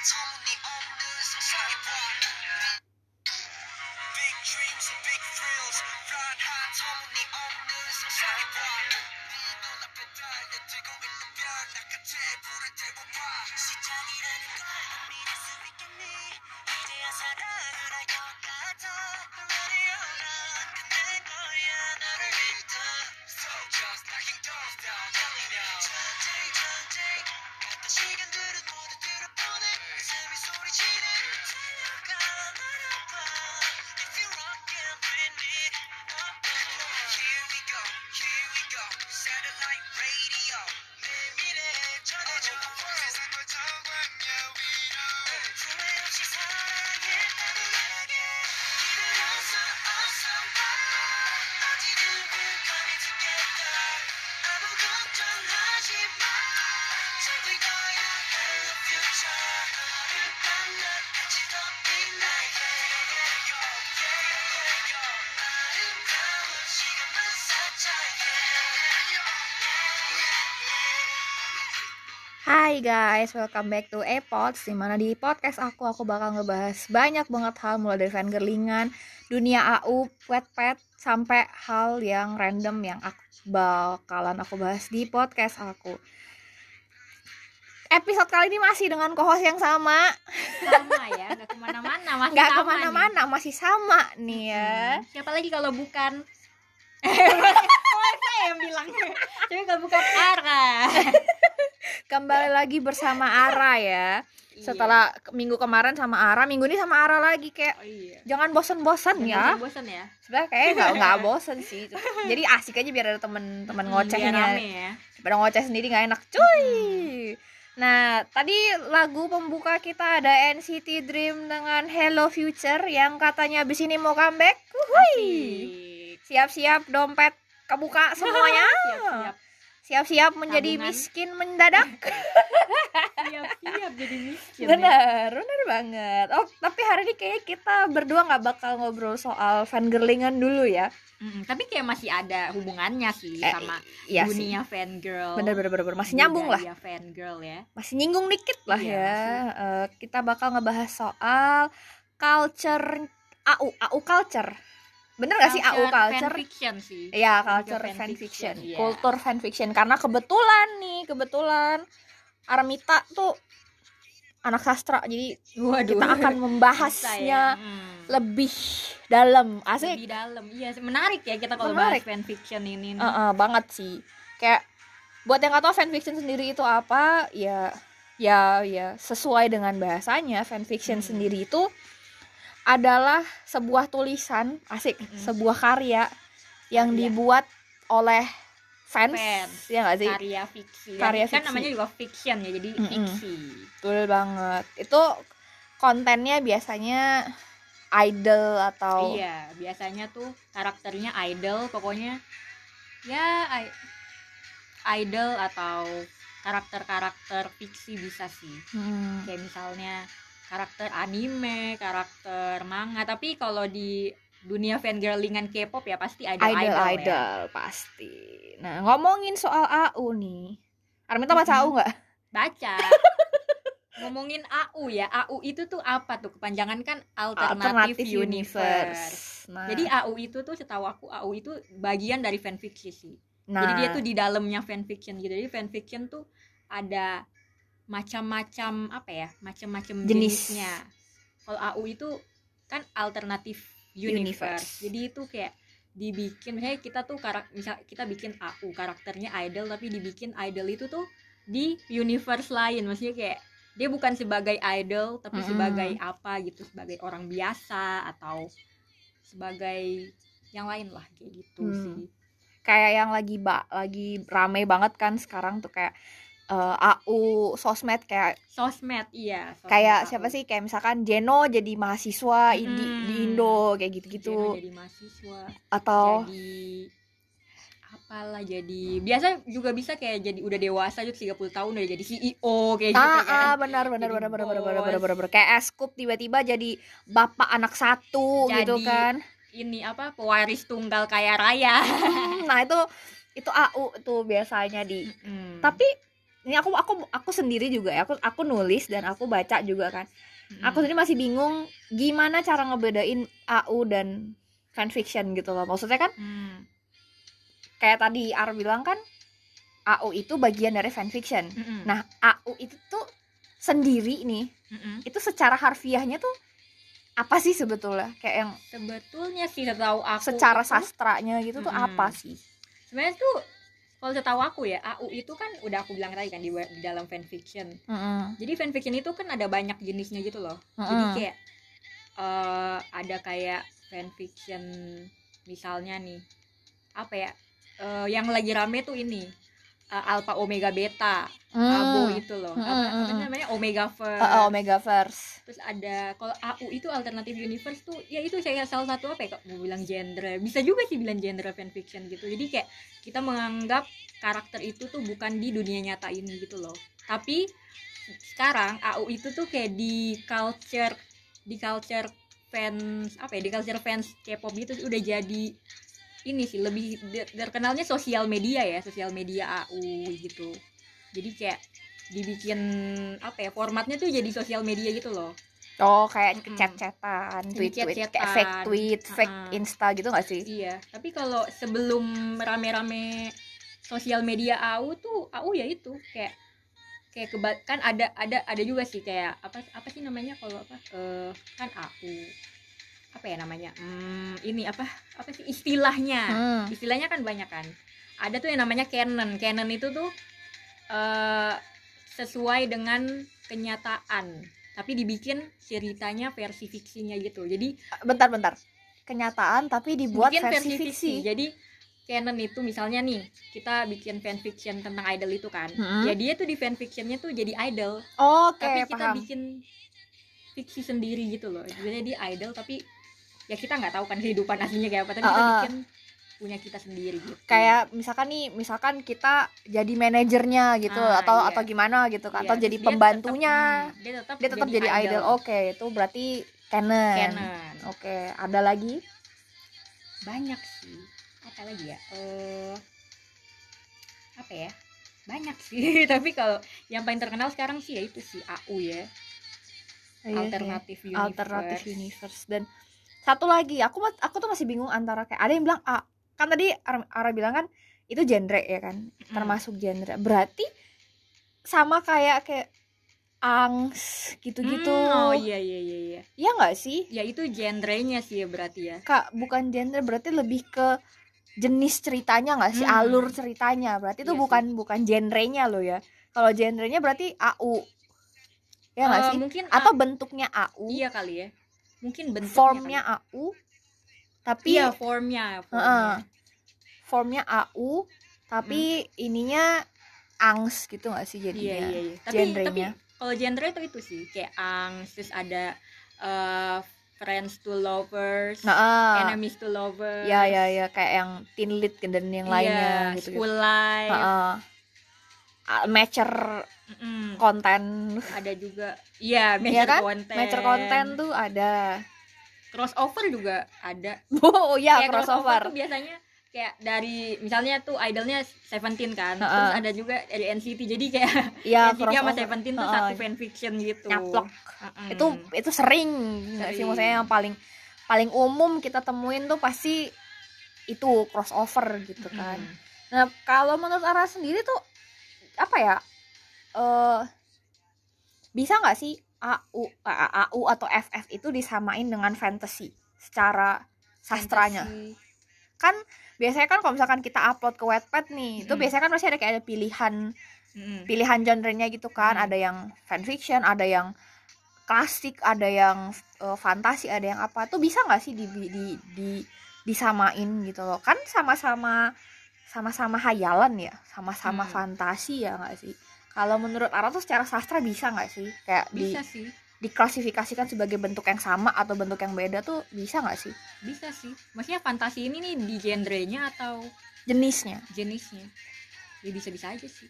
Big dreams and big thrills Hai guys, welcome back to Epods Di mana di podcast aku, aku bakal ngebahas banyak banget hal Mulai dari fangirlingan, dunia AU, pet-pet Sampai hal yang random yang aku bakalan aku bahas di podcast aku. Episode kali ini masih dengan co-host yang sama. Sama ya nggak ke mana-mana masih Gak sama ke mana-mana, masih sama nih ya. Hmm, siapa lagi kalau bukan? Oh saya yang bilang. Tapi kalau bukan Ara Kembali lagi bersama Ara ya. Setelah ke- minggu kemarin sama Ara, minggu ini sama Ara lagi Kayak oh iya. jangan bosen-bosen ya. bosan ya. Sebenarnya kayaknya nggak nggak bosen sih. Jadi asik aja biar ada temen-temen Hmm, biar ngocehnya ya. pada ngoceh sendiri nggak enak cuy. Nah tadi lagu pembuka kita ada NCT Dream dengan Hello Future yang katanya abis ini mau comeback. Wuhui. Siap-siap dompet kebuka semuanya. Siap-siap siap-siap menjadi Tabungan. miskin mendadak siap-siap jadi miskin ya. bener bener banget oh tapi hari ini kayaknya kita berdua nggak bakal ngobrol soal fangirlingan dulu ya Mm-mm, tapi kayak masih ada hubungannya sih Eh, sama iya sih dunia fangirl bener bener bener bener. masih nyambung lah budaya fangirl ya masih nyinggung dikit lah Iya, ya. Eh, kita bakal ngebahas soal culture AU, AU culture. Bener gak sih AU culture? fanfiction sih Iya, ke culture fanfiction, fanfiction, iya. kultur fanfiction. Karena kebetulan nih, kebetulan Armita tuh anak sastra, jadi Waduh. kita akan Bisa membahasnya ya. Hmm. lebih dalam. Asik, lebih dalam iya menarik ya kita kalau Menarik. bahas fanfiction ini Eh, eh, banget sih. Kayak buat yang nggak tahu fanfiction sendiri itu apa, ya ya ya sesuai dengan bahasanya fanfiction Hmm. sendiri itu adalah sebuah tulisan asik, Mm-mm. sebuah karya yang Karya. dibuat oleh fans, Fans. ya nggak sih? karya fiksi Karya kan fiksi. namanya juga fiction ya jadi Mm-mm. fiksi Betul banget. Itu kontennya biasanya idol atau iya biasanya tuh karakternya idol pokoknya ya i- idol atau karakter-karakter fiksi bisa sih Hmm, kayak misalnya karakter anime karakter manga tapi kalau di dunia fangirlingan K-pop ya pasti idol idol idol, idol, ya. pasti. Nah ngomongin soal AU nih, Arminta baca. AU nggak? baca ngomongin AU ya AU itu tuh apa tuh kepanjangan kan alternative, universe. Nah, jadi AU itu tuh setahu aku AU itu bagian dari fanfiction sih nah, jadi dia tuh di dalamnya fanfiction gitu jadi fanfiction tuh ada macam-macam apa ya macam-macam Jenis. jenisnya kalau AU itu kan alternative Universe. universe. jadi itu kayak dibikin misalnya kita tuh karak misal kita bikin AU karakternya idol tapi dibikin idol itu tuh di universe lain maksudnya kayak dia bukan sebagai idol tapi Mm-mm. sebagai apa gitu sebagai orang biasa atau sebagai yang lain lah kayak gitu Hmm. sih kayak yang lagi ba lagi rame banget kan sekarang tuh kayak eh, AU sosmed kayak sosmed iya sosmed kayak AU. siapa sih? Kayak misalkan Jeno jadi mahasiswa i- di, di Hmm. Indo kayak Jeno gitu-gitu jadi mahasiswa. Atau jadi apalah jadi biasa juga bisa kayak jadi udah dewasa juga 30 tahun udah jadi CEO kayak gitu ah, kan. ah benar benar benar benar benar benar benar benar. Kayak Eskup tiba-tiba jadi bapak anak satu gitu Jadi- kan. ini apa pewaris tunggal kaya raya. Hmm, nah itu itu AU tuh biasanya di Hmm. tapi ini aku aku aku sendiri juga ya aku aku nulis dan aku baca juga kan Mm-mm. aku sendiri masih bingung gimana cara ngebedain AU dan fanfiction gitu loh maksudnya kan Hmm. kayak tadi Ar bilang kan AU itu bagian dari fanfiction Mm-mm. nah AU itu tuh sendiri nih Mm-mm. itu secara harfiahnya tuh apa sih sebetulnya kayak yang sebetulnya sih setahu aku secara itu- sastranya gitu tuh Mm-mm. apa sih sebenarnya tuh kalau setahu aku ya AU itu kan udah aku bilang tadi kan di, di dalam fanfiction Mm-mm. jadi fanfiction itu kan ada banyak jenisnya gitu loh jadi Mm-mm. kayak eh ada kayak fanfiction misalnya nih apa ya eh, yang lagi rame tuh ini eh, alpha omega beta abo Hmm. itu loh. Mm, apa, mm, apa mm. namanya? Omega first. Uh, uh, Omegaverse terus ada kalau AU itu alternative universe tuh ya itu saya salah satu apa ya kok mau bilang genre. Bisa juga sih bilang genre fanfiction gitu. Jadi kayak kita menganggap karakter itu tuh bukan di dunia nyata ini gitu loh. Tapi sekarang AU itu tuh kayak di culture di culture fans apa ya di culture fans K-pop gitu udah jadi ini sih lebih terkenalnya sosial media ya sosial media AU gitu jadi kayak dibikin apa ya formatnya tuh jadi sosial media gitu loh oh kayak Mm-mm. chat-chatan Jadi tweet-tweet kayak chat-chatan. fake tweet fake Uh-uh. insta gitu gak sih Iya, tapi kalau sebelum rame-rame sosial media AU tuh AU ya itu kayak kayak keba kan ada ada ada juga sih kayak apa apa sih namanya kalau apa eh kan AU apa ya namanya hmm, ini apa apa sih istilahnya? Hmm. istilahnya kan banyak kan. Ada tuh yang namanya canon. Canon itu tuh eh sesuai dengan kenyataan tapi dibikin ceritanya versi fiksinya gitu. Jadi bentar-bentar kenyataan tapi dibuat bikin versi, fiksi, Jadi canon itu misalnya nih kita bikin fanfiction tentang idol itu kan. Hmm. Ya dia tuh di fanfictionnya tuh jadi idol, oke tapi kita paham. bikin fiksi sendiri gitu loh. Jadi dia idol tapi ya kita nggak tahu kan kehidupan aslinya kayak apa, tapi kita Uh-uh. bikin punya kita sendiri gitu. kayak misalkan nih misalkan kita jadi manajernya gitu Ah, atau iya. atau gimana gitu kan Iya, atau jadi dia pembantunya tetap- dia tetap dia tetap jadi, idol, oke itu berarti canon, Canon. oke ada lagi Banyak sih. Apa lagi ya? Eh apa ya? Banyak sih, tapi kalau yang paling terkenal sekarang sih ya itu sih AU ya. Iya, alternatif iya. universe. alternatif universe dan satu lagi aku aku tuh masih bingung antara kayak ada yang bilang A. Kan tadi Ara, bilang kan itu genre ya kan Hmm. termasuk genre. Berarti sama kayak kayak angs gitu-gitu. Hmm, oh iya iya iya iya. iya nggak sih? Ya itu genrenya sih ya berarti ya. kak bukan genre berarti lebih ke jenis ceritanya nggak sih? Hmm. alur ceritanya. Berarti itu Iya bukan bukan genrenya loh ya. Kalau genrenya berarti AU ya nggak Eh, sih? Mungkin atau bentuknya AU iya kali ya. Mungkin bentuknya formnya kali. AU tapi iya formnya, formnya. Heeh. formnya AU tapi ininya angs gitu nggak sih jadinya iya iya. Tapi tapi genrenya kalau genre itu itu sih kayak angst terus ada eh, friends to lovers, nah ah. enemies to lovers. ya ya ya kayak yang teen lead dan yang lainnya iya, gitu school life. Heeh. Ah, matcher konten Ada juga iya Iya major kan? content. matcher konten tuh ada crossover juga ada. oh ya kayak crossover crossover tuh biasanya kayak dari misalnya tuh idolnya Seventeen kan Heeh. terus ada juga dari NCT jadi kayak ya NCT sama crossover Seventeen tuh Heeh. satu fanfiction gitu nyaplok Heeh. itu itu sering nggak sih Sering. maksudnya yang paling paling umum kita temuin tuh pasti itu crossover gitu kan Mm. Nah, kalau menurut Ara sendiri tuh apa ya? eh bisa nggak sih AU AU atau FF itu disamain dengan fantasy secara sastranya? Fantasi. Kan biasanya kan kalau misalkan kita upload ke Wattpad nih, itu Mm-mm. biasanya kan masih ada kayak ada pilihan Mm-mm. pilihan genrenya gitu kan, Mm. ada yang fanfiction, ada yang klasik, ada yang eh, fantasi, ada yang apa. Tuh bisa nggak sih di, di, di disamain gitu loh? Kan sama-sama sama-sama hayalan ya, sama-sama Hmm. fantasi ya nggak sih? Kalau menurut Ara tuh secara sastra bisa nggak sih? Kayak di bisa sih diklasifikasikan sebagai bentuk yang sama atau bentuk yang beda tuh bisa nggak sih? bisa sih maksudnya fantasi ini nih di genrenya atau Jenisnya. jenisnya ya bisa bisa aja sih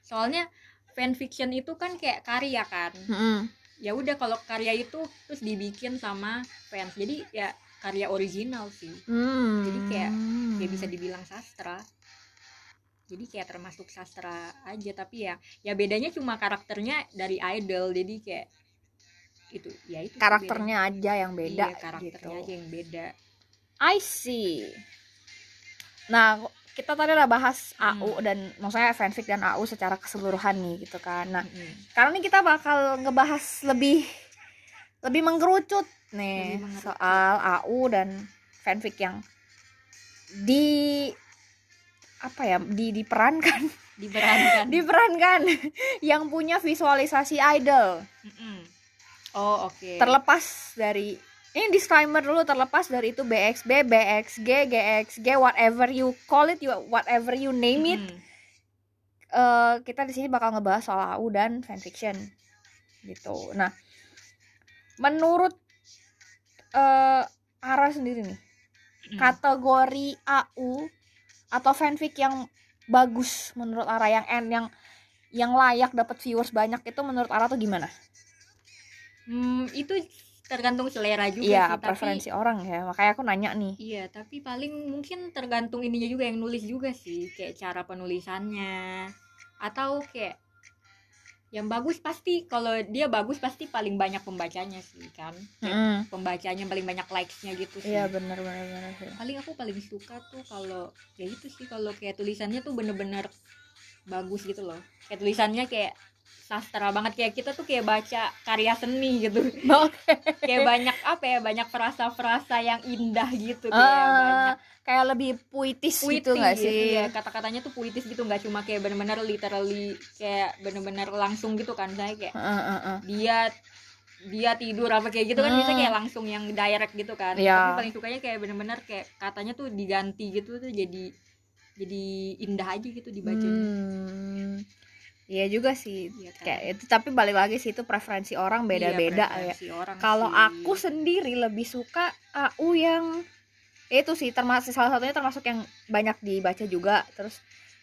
soalnya fanfiction itu kan kayak karya kan Mm-mm. ya udah kalau karya itu terus dibikin sama fans jadi ya karya original sih. Hmm. Jadi kayak ya bisa dibilang sastra. Jadi kayak termasuk sastra aja tapi ya ya bedanya cuma karakternya dari idol. Jadi kayak itu ya itu karakternya aja yang beda iya, karakternya gitu. aja yang beda. I see. Nah kita tadi udah bahas Hmm. AU dan maksudnya fanfic dan AU secara keseluruhan nih gitu kan. Nah Mm-mm. Karena ini kita bakal ngebahas lebih lebih mengkerucut nih soal AU dan fanfic yang di apa ya di diperankan. Diperankan. Diperankan. Yang punya visualisasi idol. Mm-mm. oh oke. Terlepas dari ini disclaimer dulu terlepas dari itu BXB, BXG, GXG, whatever you call it, you- whatever you name it, Mm-mm. eh, kita di sini bakal ngebahas soal AU dan fanfiction. Gitu. Nah, menurut eh Ara sendiri nih, Mm. kategori AU atau fanfic yang bagus menurut Ara yang en yang yang layak dapat viewers banyak itu menurut Ara tuh gimana? Hmm, itu tergantung selera juga Iya, sih tapi preferensi orang ya. Makanya aku nanya nih. Iya, tapi paling mungkin tergantung ininya juga yang nulis juga sih, kayak cara penulisannya atau kayak yang bagus pasti kalau dia bagus pasti paling banyak pembacanya sih kan. Mm-mm. pembacanya paling banyak likes-nya gitu sih. Iya benar benar benar. sih. Paling aku paling suka tuh kalau ya itu sih kalau kayak tulisannya tuh bener-bener bagus gitu loh. Kayak tulisannya kayak sastra banget kayak kita tuh kayak baca karya seni gitu. Oke. kayak banyak apa ya banyak frasa-frasa yang indah gitu kayak Ah, banyak kayak lebih puitis, puitis gitu nggak sih? iya, kata-katanya tuh puitis gitu nggak cuma kayak bener-bener literally kayak bener-bener langsung gitu kan saya kayak Heeh, heeh, heeh. dia dia tidur apa kayak gitu kan Hmm. bisa kayak langsung yang direct gitu kan Iya. tapi paling sukanya kayak bener-bener kayak katanya tuh diganti gitu tuh jadi jadi indah aja gitu dibacanya Hmm. Iya juga sih. Iya kan? Kayak itu tapi balik lagi sih itu preferensi orang beda-beda Iya, ya. preferensi orang Kalau aku sendiri lebih suka AU yang itu sih termasuk salah satunya termasuk yang banyak dibaca juga. Terus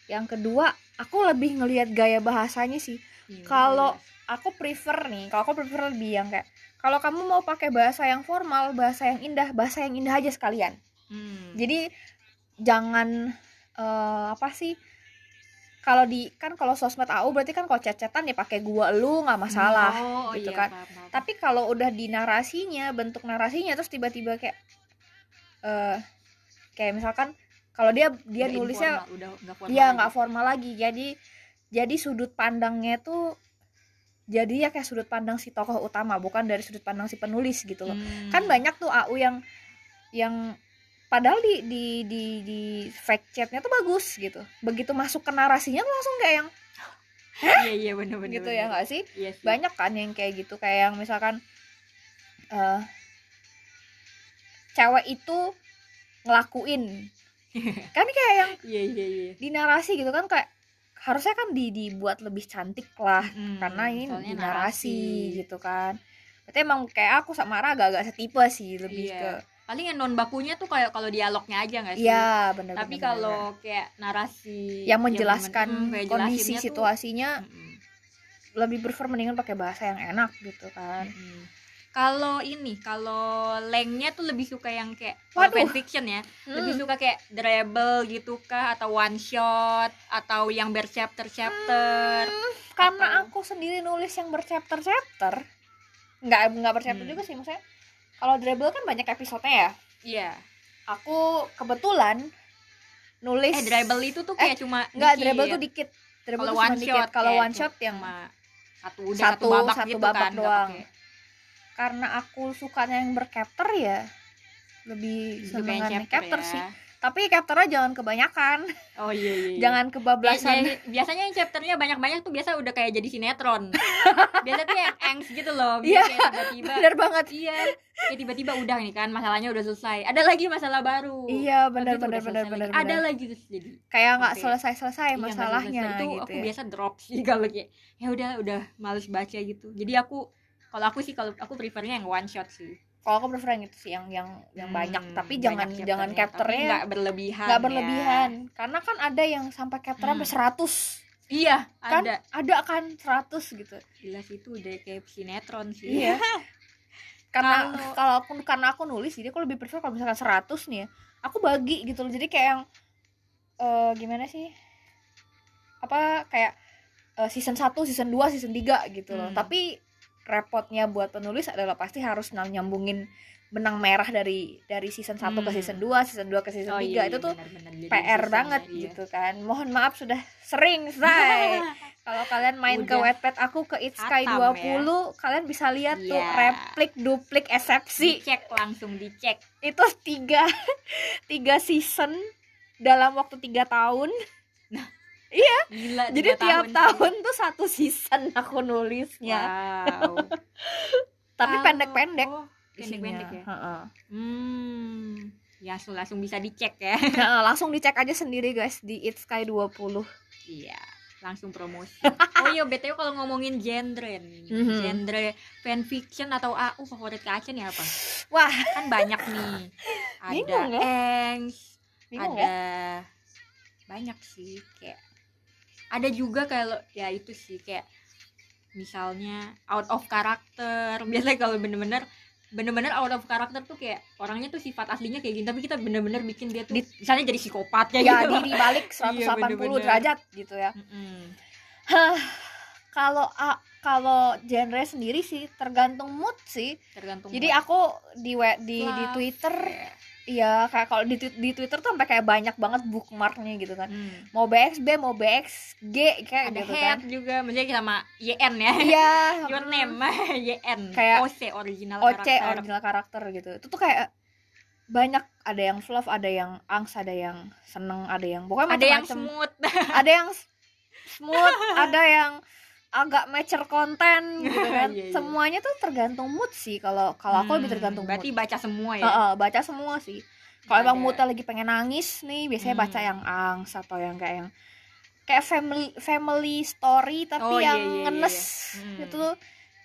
yang kedua aku lebih ngelihat gaya bahasanya sih. Iya, kalau-. Aku prefer nih, kalau aku prefer lebih yang kayak kalau kamu mau pakai bahasa yang formal, bahasa yang indah, bahasa yang indah aja sekalian. Hmm. Jadi jangan eh, apa sih? Kalau di kan kalau sosmed AU berarti kan kalau cecetan ya pakai gua lu nggak masalah. Oh, gitu iya, kan. paham, paham. Tapi kalau udah di narasinya, bentuk narasinya terus tiba-tiba kayak eh kayak misalkan kalau dia dia Udah nulisnya informal, udah nggak formal lagi. nggak formal lagi. Jadi jadi sudut pandangnya tuh jadi ya kayak sudut pandang si tokoh utama bukan dari sudut pandang si penulis gitu loh. Hmm. Kan banyak tuh AU yang yang padahal di di di di fact chatnya tuh bagus gitu. Begitu masuk ke narasinya tuh langsung kayak yang iya iya bener bener gitu ya nggak sih? iya sih. banyak kan yang kayak gitu kayak yang misalkan eh cewek itu ngelakuin. Kan kayak yang iya iya iya. di narasi gitu kan kayak harusnya kan di dibuat lebih cantik lah Mm-mm, karena ini di narasi, gitu kan. Berarti emang kayak aku sama Ra agak-agak setipe sih lebih Iya. ke paling yang non bakunya tuh kayak kalau dialognya aja nggak sih? Iya bener tapi kalau kayak narasi yang menjelaskan mm, kayak kondisi tuh- situasinya Mm-mm, lebih prefer mendingan pakai bahasa yang enak gitu kan. Mm-mm. Kalau ini kalau lengnya tuh lebih suka yang kayak Waduh. fanfiction ya lebih Hmm. suka kayak dribble gitu kah atau one shot atau yang berchapter chapter Hmm, karena Atau- aku sendiri nulis yang berchapter-chapter nggak nggak berchapter Hmm. juga sih maksudnya kalau dribble kan banyak episodenya ya iya aku kebetulan nulis eh dribble itu tuh kayak cuma nggak dikit. dribble tuh dikit kalau one shot kalau one shot yang satu udah satu- satu, babak satu gitu babak kan doang. Karena aku sukanya yang berchapter ya lebih seneng yang chapter ya. sih. Tapi chapternya jangan kebanyakan. Oh iya iya, iya. jangan kebablasan. Ya, ya, biasanya yang chapternya banyak-banyak tuh biasa udah kayak jadi sinetron. Biasa tuh yang angst gitu loh. Iya, Biasa kayak tiba-tiba. bener banget. Iya. Kayak tiba-tiba udah nih kan masalahnya udah selesai. Ada lagi masalah baru. Iya bener selesai bener lagi. ada lagi terus jadi. Kayak nggak Oke. selesai selesai Iya, masalahnya selesai. itu gitu aku ya. biasa drop sih kalau kayak ya udah udah males baca gitu. Jadi aku kalau aku sih kalau aku prefernya yang one shot sih. Kalau aku prefer yang itu sih yang yang yang Hmm, banyak. Tapi banyak jangan chapternya, jangan capternya nggak berlebihan nggak ya. berlebihan. Karena kan ada yang sampai capture sampai Hmm. 100 iya kan? ada. Ada kan 100 gitu. Gila sih itu udah kayak sinetron sih. Iya. Karena Kalau- kalau aku karena aku nulis jadi aku lebih prefer kalau misalkan 100 nih ya. Aku bagi gitu loh. Jadi kayak yang eh gimana sih? Apa kayak eh, season 1, season 2, season 3 gitu loh. Hmm. Tapi repotnya buat penulis adalah pasti harus nyambungin benang merah dari dari season 1 ke Hmm. season 2, season 2 ke season 3 Oh, iya, itu iya, tuh. Jadi PR banget ya, iya. gitu kan. Mohon maaf sudah sering, say. Kalau kalian main ke Udah. Wattpad aku ke It's Sky Hatam 20, kalian bisa lihat tuh Iya. replik, duplik, eksepsi. dicek langsung dicek Itu tiga tiga season dalam waktu tiga tahun. Gila Jadi tiap sih. tahun tuh satu season aku nulisnya. wow Tapi pendek-pendek. oh, pendek-pendek ya Heeh. hmm ya langsung langsung bisa dicek ya Nah, langsung dicek aja sendiri guys di It's Sky 20. iya langsung promosi oh iya btw kalau ngomongin genre nih Mhm. genre fanfiction atau AU favorit Kak Acen ya apa Wah, kan banyak nih ada Bingung ya? Engs bingung ada ya? banyak sih kayak ada juga kalau ya itu sih kayak misalnya out of character biasanya kalau bener-bener bener-bener out of character tuh kayak orangnya tuh sifat aslinya kayak gini tapi kita bener-bener bikin dia tuh Di- misalnya jadi psikopat kayak Ya gitu diri balik 180 Iya, derajat gitu ya. Mm-mm. Hah, kalau kalau genre sendiri sih tergantung mood sih. tergantung Jadi mood. aku di di di. Twitter ya kayak kalau di di Twitter tuh sampai kayak banyak banget bookmarknya gitu kan. Hmm. Mau BXB, mau BXG kayak ada gitu head kan. juga maksudnya sama YN ya Iya. your name YN Kayak OC original OC karakter original karakter gitu. Itu tuh kayak banyak ada yang fluff, ada yang angst, ada yang seneng, ada yang pokoknya ada yang macam-macam. smooth ada yang smooth, ada yang agak mature konten gitu kan. Iya, iya. Semuanya tuh tergantung mood sih. Kalau kalau aku lebih Hmm, tergantung berarti mood. baca semua ya Heeh, baca semua sih. Kalau emang moodnya lagi pengen nangis nih, biasanya baca Hmm. yang angst atau yang kayak yang kayak family family story tapi Oh, iya, yang iya, iya, ngenes iya. Hmm. itu tuh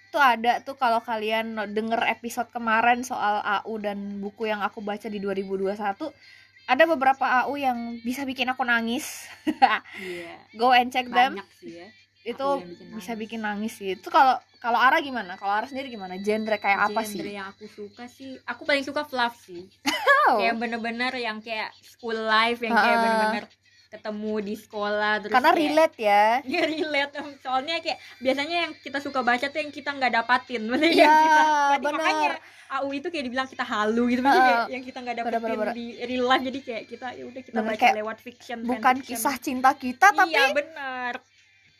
tuh ada tuh kalau kalian denger episode kemarin soal AU dan buku yang aku baca di 2021 ada beberapa AU yang bisa bikin aku nangis Iya. go and check them Banyak sih ya. Itu bikin bisa bikin nangis. sih. Itu kalau kalau Ara gimana? Kalau Ara sendiri gimana? Genre kayak apa Genre sih yang aku suka sih, aku paling suka fluff sih. oh. Kayak bener-bener yang kayak school life yang kayak bener-bener ketemu di sekolah terus karena kayak- relate ya. Ya relate. Soalnya kayak biasanya yang kita suka baca tuh yang kita nggak dapatin. Maksudnya Iya, yang kita berarti bener. makanya AU itu kayak dibilang kita halu gitu. Maksudnya kayak yang kita nggak dapetin bener, bener. di real life. Jadi kayak kita ya udah kita Bener, baca lewat fiction bukan fanfiction. kisah cinta kita tapi iya benar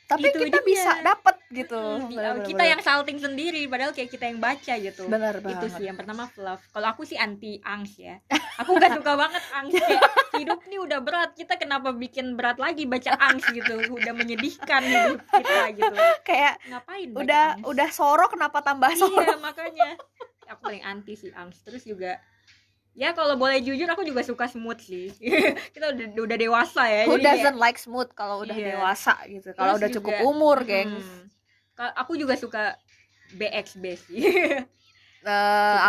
tapi itu kita dia. bisa dapet gitu. Hmm, Bener, bener, kita bener. yang salting sendiri padahal kayak kita yang baca gitu. Bener itu sih yang pertama fluff. Kalau aku sih anti angst ya. Aku gak suka banget angst kayak hidup nih udah berat kita kenapa bikin berat lagi baca angst gitu? Udah menyedihkan hidup kita gitu. Kayak ngapain udah angst? udah soro kenapa tambah soro? iya makanya. Aku paling anti sih angst terus juga ya kalau boleh jujur aku juga suka smooth sih kita udah udah dewasa ya who kayak- doesn't like smooth kalau udah Iya. dewasa gitu kalau udah cukup juga- umur geng Hmm. Aku juga suka BXB sih Suka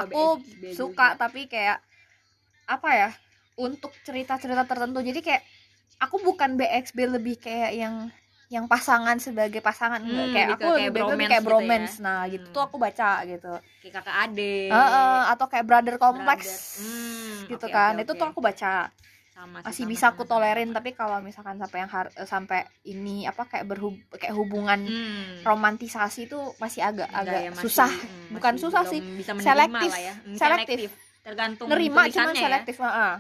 aku BXB suka juga. tapi kayak apa ya untuk cerita-cerita tertentu jadi kayak aku bukan BXB lebih kayak yang yang pasangan sebagai pasangan Hmm, kayak lebih aku kayak lebih bromance kayak gitu bromance ya. nah gitu Hmm. tuh aku baca gitu kayak kakak adik Heeh, atau kayak brother complex Brother. Hmm, gitu oke, kan oke, itu tuh aku baca sama sih, masih sama, bisa sama, aku tolerin sama. tapi kalau misalkan sampai yang har- sampai ini apa kayak berhub kayak hubungan Hmm. romantisasi itu masih agak Enggak agak ya, masih- susah hmm, bukan masih susah sih, bisa selektif, lah ya. Hmm, selektif. tergantung nerima cuman ya. selektif heeh.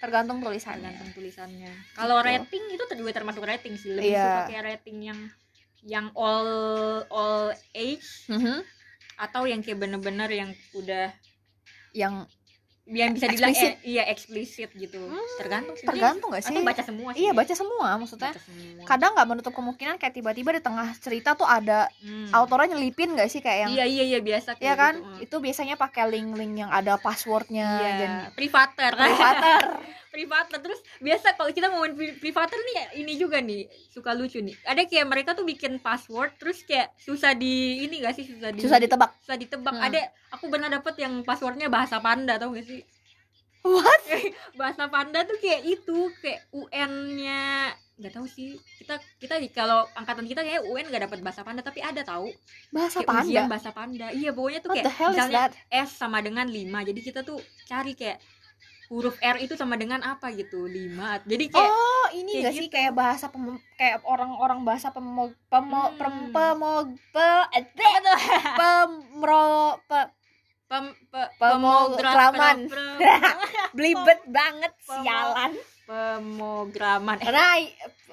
Tergantung tulisannya tergantung tulisannya kalau Gitu. rating itu juga termasuk rating sih lebih Iya. suka kayak rating yang yang all all age Mhm. atau yang kayak bener-bener yang udah yang yang bisa dibilang Eksplisit. eh, iya eksplisit gitu Hmm, tergantung sih tergantung gak sih atau baca semua sih iya ya? baca semua maksudnya Baca semua. kadang nggak menutup kemungkinan kayak tiba-tiba di tengah cerita tuh ada Hmm. autornya nyelipin gak sih kayak yang iya iya iya biasa kayak Iya kan gitu. Hmm. itu biasanya pakai link-link yang ada passwordnya Iya, dan privater. privater privater. Terus biasa kalau kita mau main pri- privater nih ini juga nih suka lucu nih. Ada kayak mereka tuh bikin password terus kayak susah di ini gak sih susah di susah ditebak susah ditebak. Hmm. Ada aku pernah dapet yang passwordnya bahasa panda tau gak sih? what bahasa panda tuh kayak itu kayak UN-nya nggak tahu sih kita kita kalau angkatan kita kayak UN nggak dapat bahasa panda tapi ada tahu bahasa kayak ujian panda bahasa panda iya pokoknya tuh what kayak misalnya S sama dengan 5 jadi kita tuh cari kayak huruf R itu sama dengan apa gitu lima jadi kayak oh ini kayak gak sih gitu. kayak bahasa pem- kayak orang-orang bahasa pemo pemo Hmm. pem pemo pe eh, pemro pe- pem, pe, Pemrograman. pemogra- pre- belibet banget sialan pemograman eh,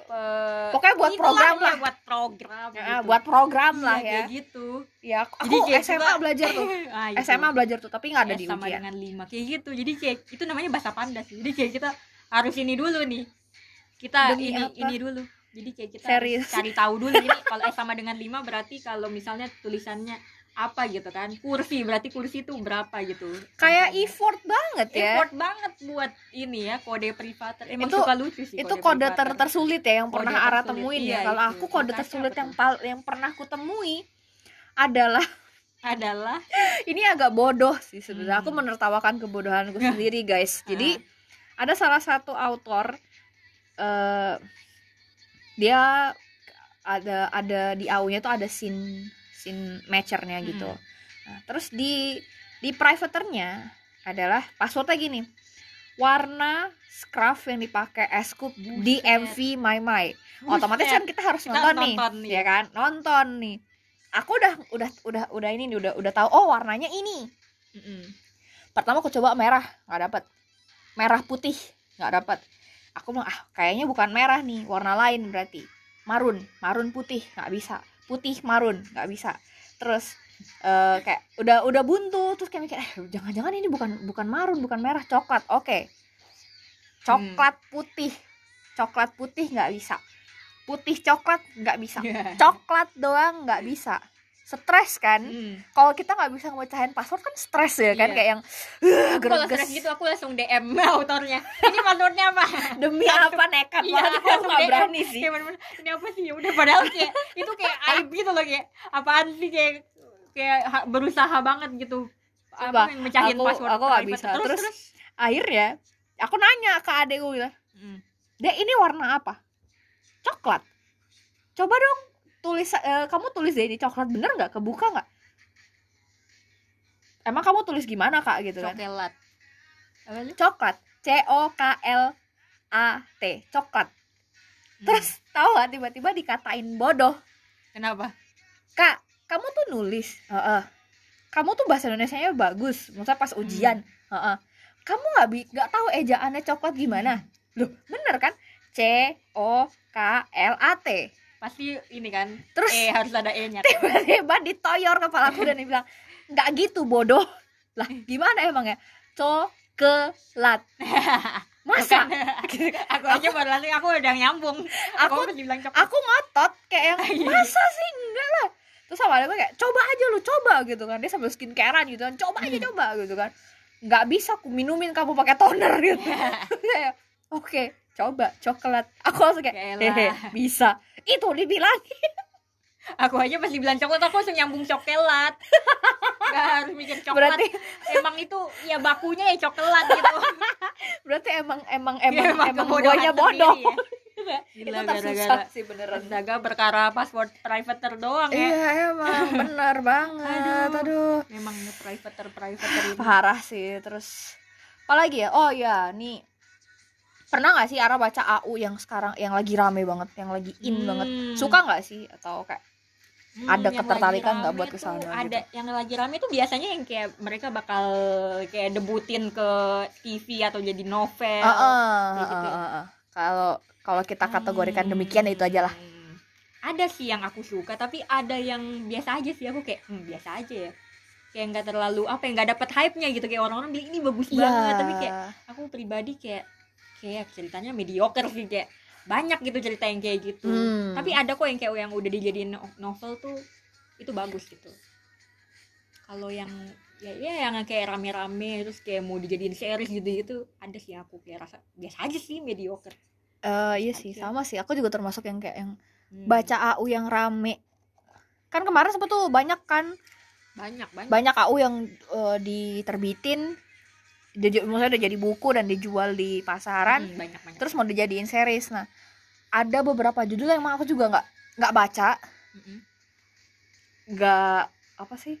pe- Pokoknya buat program ya, lah. buat program ya, gitu. buat program Iya, lah ya kayak gitu ya aku, Jadi kayak SMA juga- belajar tuh Ah, gitu. SMA belajar tuh tapi nggak ada S di sama ujian dengan lima kayak gitu jadi kayak itu namanya bahasa panda sih jadi kayak kita harus ini dulu nih kita Demi ini apa? ini dulu jadi kayak kita Serius? cari tahu dulu ini kalau S sama dengan lima berarti kalau misalnya tulisannya apa gitu kan? Kursi berarti kursi itu berapa gitu? Kayak effort banget ya. Effort banget buat ini ya kode privater emang Itu- suka lucu sih itu kode ter privater. tersulit ya yang Kode pernah Ara temuin iya, ya kalau aku kode Makanya tersulit yang pal- yang pernah aku temui adalah adalah? Ini agak bodoh sih sebenarnya. Aku Hmm. menertawakan kebodohanku sendiri guys. Jadi ada salah satu autor eh dia ada ada di AU-nya tuh ada scene scene matchernya gitu. Hmm. nah, terus di di privaternya adalah passwordnya gini. Warna scarf yang dipakai Escoop di. MV My My otomatis kan kita harus Kita nonton, nih nonton nih. ya kan? Nonton nih. Aku udah udah udah udah ini udah udah tahu oh warnanya ini. Mm-mm. pertama aku coba merah nggak dapet. Merah putih nggak dapet. Aku bilang ah kayaknya bukan merah nih warna lain berarti. Marun marun putih nggak bisa putih marun nggak bisa. Terus eh, kayak udah udah buntu terus kayak mikir eh jangan-jangan ini bukan bukan marun bukan merah coklat. Oke. Coklat putih. Coklat putih nggak bisa. Putih coklat nggak bisa. Coklat doang nggak bisa stres kan? Mm. kalau kita nggak bisa ngebacain password kan stres ya kan? Iya. kayak yang Aku kalau stres gitu aku langsung DM autornya. Ini passwordnya apa? Demi Langsung- apa nekat Iya, banget? Aku nggak berani sih. Kayak bener-bener, ini apa sih? Ya udah padahal kayak itu kayak aib gitu loh kayak apaan sih? Kayak kayak ha- berusaha banget gitu. Coba, apa yang mecahin aku- password aku nggak bisa. terus, Terus- terus? akhirnya aku nanya ke adek gue bilang Mm. dek ini warna apa? Coklat. Coba dong tulis eh, kamu tulis deh ini coklat bener nggak? Kebuka nggak? Emang kamu tulis gimana kak? Gitu kan. Coklat. Apa coklat. C o k l a t. Coklat. Hmm. terus tahu gak tiba-tiba dikatain bodoh. Kenapa? Kak kamu tuh nulis. Heeh. kamu tuh bahasa Indonesia nya bagus. Maksudnya pas ujian. Heeh. kamu nggak bi nggak tahu ejaannya coklat gimana? Loh bener kan? C o k l a t pasti ini kan terus eh harus ada e nya tiba-tiba ditoyor kepalaku dan dia bilang nggak gitu bodoh. Lah gimana emang ya? Coklat masa? Aku aja baru langsung aku udah nyambung. Aku aku aku ngotot kayak yang Iya. masa sih? Enggak lah. Terus sama ada kayak coba aja lu coba gitu kan. Dia sambil skincarean gitu kan. Coba aja Hmm. coba gitu kan. Nggak bisa aku minumin kamu pakai toner gitu. Kayak oke coba coklat aku langsung kayak hehe bisa itu dibilang aku aja masih bilang coklat aku langsung nyambung coklat. Nggak harus mikir coklat. Berarti emang itu ya bakunya ya coklat gitu. Berarti emang emang Ya, emang emang kebodohan guanya sendiri. bodoh. Ya. itu Gila, tersusah gara-gara- sih beneran. Astaga perkara password privater doang ya. Iya emang. Bener banget. Aduh. aduh. Memang privater privater itu parah sih terus. Apalagi ya? Oh ya nih pernah nggak sih Ara baca AU yang sekarang yang lagi rame banget yang lagi in Hmm. banget? Suka nggak sih? Atau kayak Hmm, ada yang ketertarikan nggak buat ke tuh sana ada yang lagi rame tuh biasanya yang kayak mereka bakal kayak debutin ke TV atau jadi novel. Ah, kayak gitu ya. ah, ah. kalau kalau kita kategorikan demikian itu aja lah. Hmm. ada sih yang aku suka tapi ada yang biasa aja sih. Aku kayak hmm, biasa aja ya. Kayak nggak terlalu apa ya nggak dapet hype nya gitu. Kayak orang-orang bilang ini bagus banget. Tapi kayak aku pribadi kayak kayak ceritanya mediocre sih kayak banyak gitu cerita yang kayak gitu. Hmm. tapi ada kok yang kayak yang udah dijadiin no- novel tuh itu bagus gitu. Kalau yang ya ya yang kayak rame-rame terus kayak mau dijadiin series gitu gitu ada sih aku kayak rasa biasa aja sih mediocre. Eh, iya sih Oke. sama sih. Aku juga termasuk yang kayak yang Hmm. baca AU yang rame. Kan kemarin sempet tuh banyak kan? Banyak banyak. Banyak AU yang eh, diterbitin dia, maksudnya udah jadi buku dan dijual di pasaran. Hmm, banyak banyak. Terus mau dijadiin series. Nah ada beberapa judul yang emang aku juga nggak nggak baca. Nggak apa sih?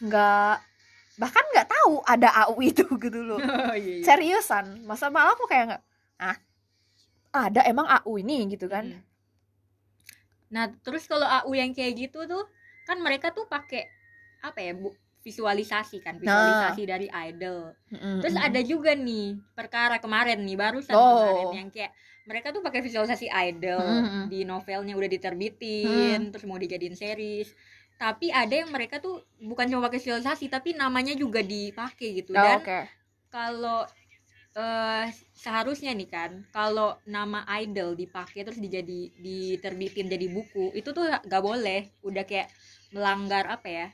Nggak bahkan nggak tahu ada AU itu gitu loh. Oh, iya, iya. seriusan. Masa malah aku kayak nggak ah ada emang AU ini gitu kan. Mm. Nah, terus kalau AU yang kayak gitu tuh kan mereka tuh pakai apa ya, Bu? Visualisasi kan, visualisasi dari idol. Mm-mm, Terus ada juga nih perkara kemarin nih barusan Oh. kemarin yang kayak mereka tuh pakai visualisasi idol Mm-mm. di novelnya udah diterbitin, terus mau dijadiin series. Tapi ada yang mereka tuh bukan cuma pakai visualisasi tapi namanya juga dipakai gitu Oh, dan oke kalau eh seharusnya nih kan kalau nama idol dipakai terus dijadi diterbitin jadi buku itu tuh gak boleh udah kayak melanggar apa ya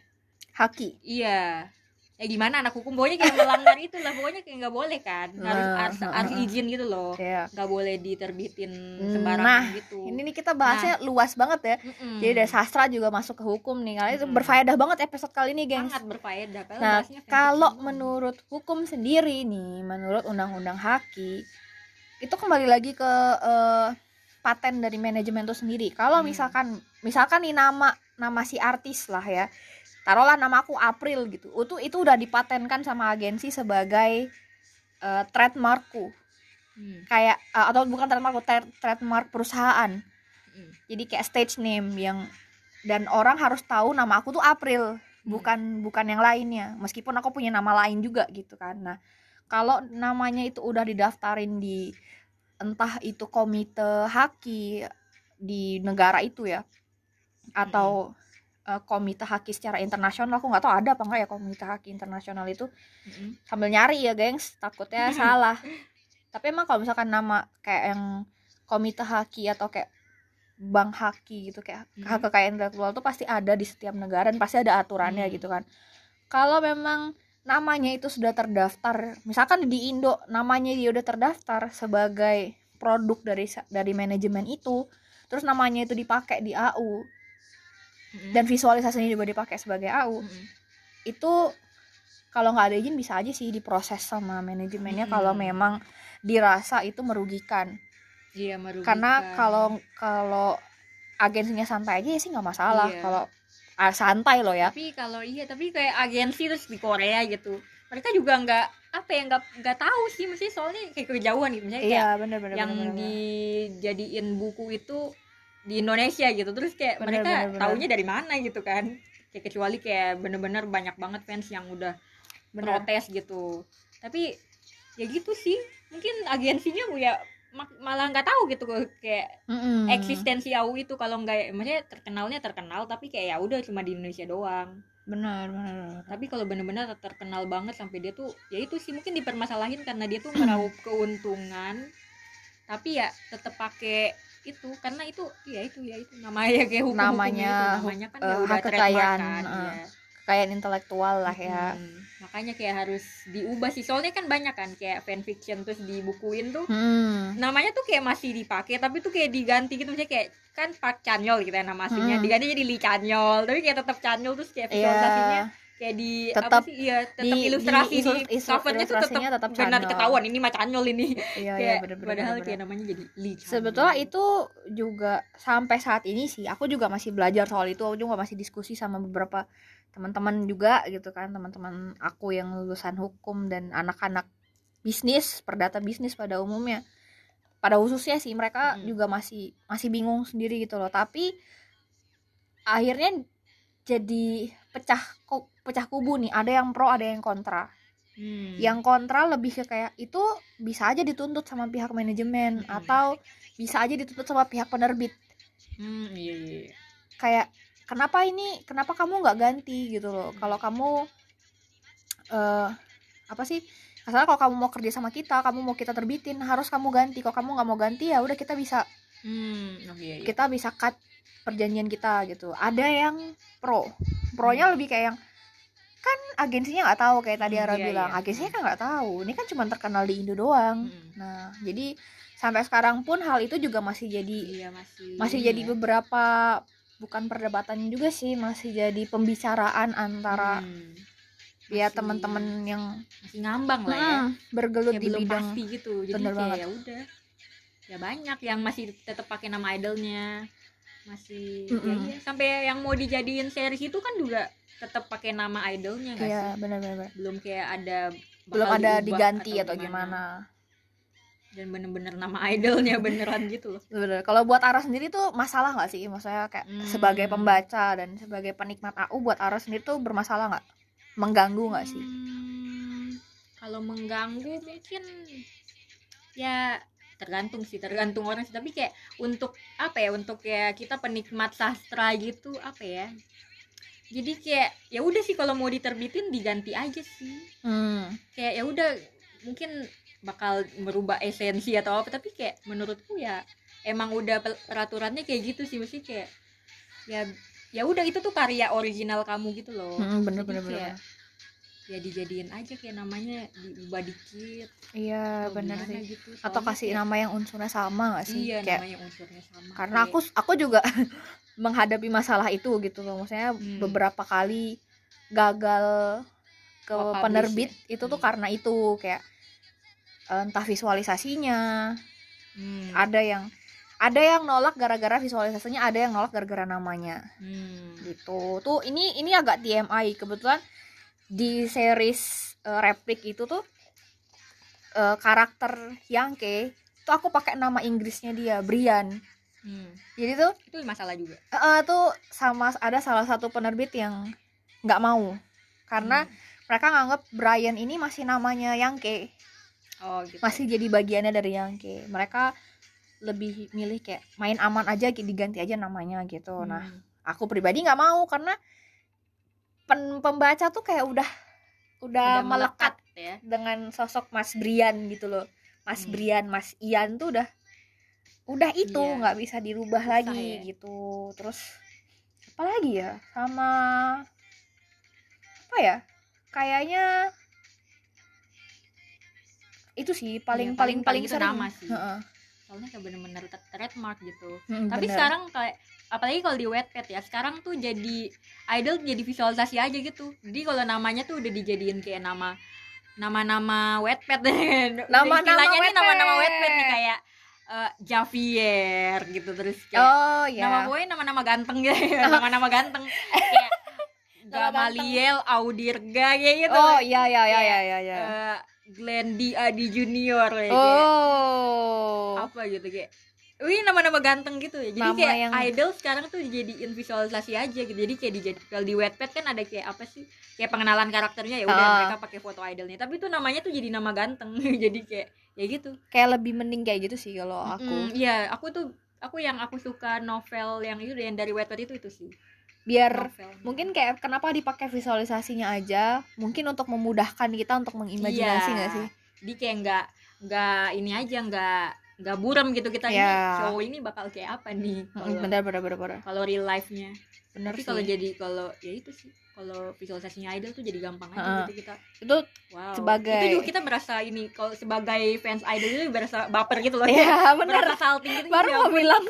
haki? Iya. Ya gimana anak hukum? Pokoknya kayak melanggar itu lah. Pokoknya kayak nggak boleh kan. Harus Nah, harus, nah, harus nah. izin gitu loh. Iya. nggak boleh diterbitin Nah, sembarangan gitu. ini nih kita bahasnya luas banget ya. Mm-mm. jadi dari sastra juga masuk ke hukum nih. Kali itu berfaedah banget episode kali ini gengs. Sangat berfaedah. Nah, kalau menurut hukum sendiri nih, menurut undang-undang haki, itu kembali lagi ke eh, paten dari manajemen itu sendiri. Kalau Hmm. misalkan, misalkan nih nama nama si artis lah ya, taruhlah nama aku April gitu, itu itu udah dipatenkan sama agensi sebagai eh, trademarkku, Hmm, kayak eh, atau bukan trademark, tra- trademark perusahaan. hmm. Jadi kayak stage name yang dan orang harus tahu nama aku tuh April Hmm. bukan bukan yang lainnya meskipun aku punya nama lain juga gitu kan nah kalau namanya itu udah didaftarin di entah itu komite haki di negara itu ya atau eh, komite haki secara internasional aku nggak tahu ada apa enggak ya komite haki internasional itu Mm-mm. sambil nyari ya gengs takutnya salah tapi emang kalau misalkan nama kayak yang komite haki atau kayak bank haki gitu kayak Mhm. hak kekayaan intelektual tuh pasti ada di setiap negara dan pasti ada aturannya Hmm. gitu kan kalau memang namanya itu sudah terdaftar misalkan di Indo namanya dia udah terdaftar sebagai produk dari dari manajemen itu terus namanya itu dipakai di AU Mm-mm. dan visualisasinya juga dipakai sebagai AU Mm-mm. itu kalau nggak ada izin bisa aja sih diproses sama manajemennya Mm-mm. kalau memang dirasa itu merugikan Iya, merugikan. karena kalau kalau agensinya santai aja ya sih nggak masalah Iya. kalau ah, santai loh ya tapi kalau iya tapi kayak agensi terus di Korea gitu mereka juga nggak apa ya nggak nggak tahu sih mesti soalnya kayak kejauhan gitu misalnya kayak iya bener bener yang bener, bener. dijadiin buku itu di Indonesia gitu terus kayak Bener, mereka bener, bener. taunya dari mana gitu kan kayak kecuali kayak bener-bener banyak banget fans yang udah Bener. protes gitu tapi ya gitu sih mungkin agensinya ya mak- malah nggak tahu gitu kayak Mm-mm. eksistensi AU itu kalau nggak maksudnya terkenalnya terkenal tapi kayak ya udah cuma di Indonesia doang bener bener. tapi kalau bener-bener terkenal banget sampai dia tuh ya itu sih mungkin dipermasalahin karena dia tuh Hmm. meraup keuntungan tapi ya tetap pakai itu karena itu ya itu ya itu namanya kayak hukum Namanya, namanya kan ya udah hak kekayaan, kan, eh, iya. kekayaan intelektual lah ya Mm, makanya kayak harus diubah sih soalnya kan banyak kan kayak fanfiction terus dibukuin tuh Hmm. namanya tuh kayak masih dipakai tapi tuh kayak diganti gitu misalnya kayak kan Park Chanyol gitu ya nama aslinya Hmm. diganti jadi Lee Chanyol tapi kayak tetap Chanyol terus kayak Iya. visualisasinya kayak di Tetap apa sih? Iya tetap di- ilustrasi di di, covernya tuh tetap tetap benar ketahuan ini mah Chanyol ini. Iya iya bener bener padahal bener, kayak namanya jadi Lee Chanyol. sebetulnya itu juga sampai saat ini sih aku juga masih belajar soal itu aku juga masih diskusi sama beberapa teman-teman juga gitu kan teman-teman aku yang lulusan hukum dan anak-anak bisnis perdata bisnis pada umumnya. Pada khususnya sih mereka Mm-mm. juga masih masih bingung sendiri gitu loh. Tapi akhirnya jadi pecah ku- pecah kubu nih ada yang pro ada yang kontra. Hmm. yang kontra lebih ke kayak itu bisa aja dituntut sama pihak manajemen Mm-mm. atau bisa aja dituntut sama pihak penerbit. Hmm, iya iya iya. kayak kenapa ini kenapa kamu nggak ganti gitu loh? Kalau kamu eh apa sih? Asalnya kalau kamu mau kerja sama kita kamu mau kita terbitin harus kamu ganti. Kalau kamu nggak mau ganti ya udah kita bisa Hmm, oh, iya, iya. kita bisa cut perjanjian kita gitu. Ada yang pro. Pronya lebih kayak yang kan agensinya nggak tahu kayak tadi Hmm, Ara iya, bilang iya. agensinya kan nggak tahu ini kan cuma terkenal di Indo doang Hmm. nah jadi sampai sekarang pun hal itu juga masih jadi iya masih masih ini jadi ya. beberapa bukan perdebatan juga sih masih jadi pembicaraan antara Hmm. ya teman-teman yang masih ngambang lah ya hmm, bergelut kayak di belum bidang pasti gitu jadi kayak banget. ya udah ya banyak yang masih tetap pakai nama idolnya masih ya Mm-mm. iya. sampai yang mau dijadiin series itu kan juga tetap pakai nama idolnya nggak iya sih benar benar belum kayak ada belum ada diganti atau gimana, dan bener-bener nama idolnya beneran gitu loh Bener. Kalau buat Ara sendiri tuh masalah nggak sih? Maksudnya kayak Hmm. sebagai pembaca dan sebagai penikmat AU buat Ara sendiri tuh bermasalah nggak? Mengganggu nggak sih? Hmm, kalau mengganggu mungkin ya tergantung sih tergantung orang sih tapi kayak untuk apa ya untuk ya kita penikmat sastra gitu apa ya jadi kayak ya udah sih kalau mau diterbitin diganti aja sih Hmm. kayak ya udah mungkin bakal merubah esensi atau apa tapi kayak menurutku ya emang udah peraturannya kayak gitu sih mesti kayak ya ya udah itu tuh karya original kamu gitu loh Hmm, bener Jadi bener bener. kayak, ya dijadiin aja kayak namanya diubah dikit Iya bener sih. gitu. Atau kasih kayak- nama yang unsurnya sama nggak sih? iya kayak namanya unsurnya sama karena kayak- aku aku juga menghadapi masalah itu gitu loh. Maksudnya Hmm. beberapa kali gagal ke Ke-publish penerbit ya? itu tuh Hmm. karena itu kayak eh, entah visualisasinya Hmm, ada yang ada yang nolak gara-gara visualisasinya ada yang nolak gara-gara namanya hmm, gitu tuh ini ini agak TMI kebetulan di series uh, replik itu tuh uh, karakter Yangke tuh aku pakai nama Inggrisnya dia Brian hmm. jadi tuh itu masalah juga uh, tuh sama ada salah satu penerbit yang nggak mau karena Hmm. mereka nganggap Brian ini masih namanya Yangke oh gitu masih jadi bagiannya dari Yangke mereka lebih milih kayak main aman aja diganti aja namanya gitu nah Hmm. aku pribadi nggak mau karena pen pembaca tuh kayak udah udah, Udah melekat ya dengan sosok Mas Brian gitu loh Mas Hmm. Brian Mas Ian tuh udah udah itu Iya. nggak bisa dirubah Susah lagi ya. gitu terus apa lagi ya sama apa ya kayaknya itu sih paling Iya, paling paling itu sering nama sih Heeh. soalnya kayak bener-bener trademark gitu Mm, tapi bener. sekarang kayak apalagi kalau di Wattpad ya sekarang tuh jadi idol jadi visualisasi aja gitu jadi kalau namanya tuh udah dijadiin kayak nama nama-nama Wattpad Nama-nama nih nama-nama. Wattpad nih kayak eh, Javier gitu terus kayak oh ya nama gue nama-nama ganteng gitu. Nama-nama ganteng. Kayak Gamaliel Audirga kayak gitu. Oh iya iya iya Kayak, iya iya. Eh, Glendy Adi Junior kayak oh. Apa gitu kayak Wih nama-nama ganteng gitu. Ya Jadi Nama kayak yang- idol sekarang tuh dijadiin visualisasi aja gitu. Jadi kayak dijadi kalau di Wattpad kan ada kayak apa sih? Kayak pengenalan karakternya ya udah Ah. mereka pakai foto idolnya. Tapi tuh namanya tuh jadi nama ganteng. Jadi kayak ya gitu. Kayak lebih mending kayak gitu sih kalau aku. Mm, Iya aku tuh Aku yang aku suka novel yang itu yang dari Wattpad itu itu sih. Biar novel. mungkin kayak kenapa dipakai visualisasinya aja mungkin untuk memudahkan kita untuk mengimajinasi Iya. nggak sih? Jadi kayak nggak nggak ini aja nggak nggak buram gitu kita ini. Iya. show ini bakal kayak apa nih kalau bener bener bener bener kalau real life-nya? Bener tapi sih. kalau jadi kalau ya itu sih kalau visualisasinya idol tuh jadi gampang aja Heeh. gitu kita itu wow Sebagai- itu juga kita merasa ini kalau sebagai fans idol itu berasa baper gitu loh ya bener berasa salting gitu baru ya mau ampun. bilang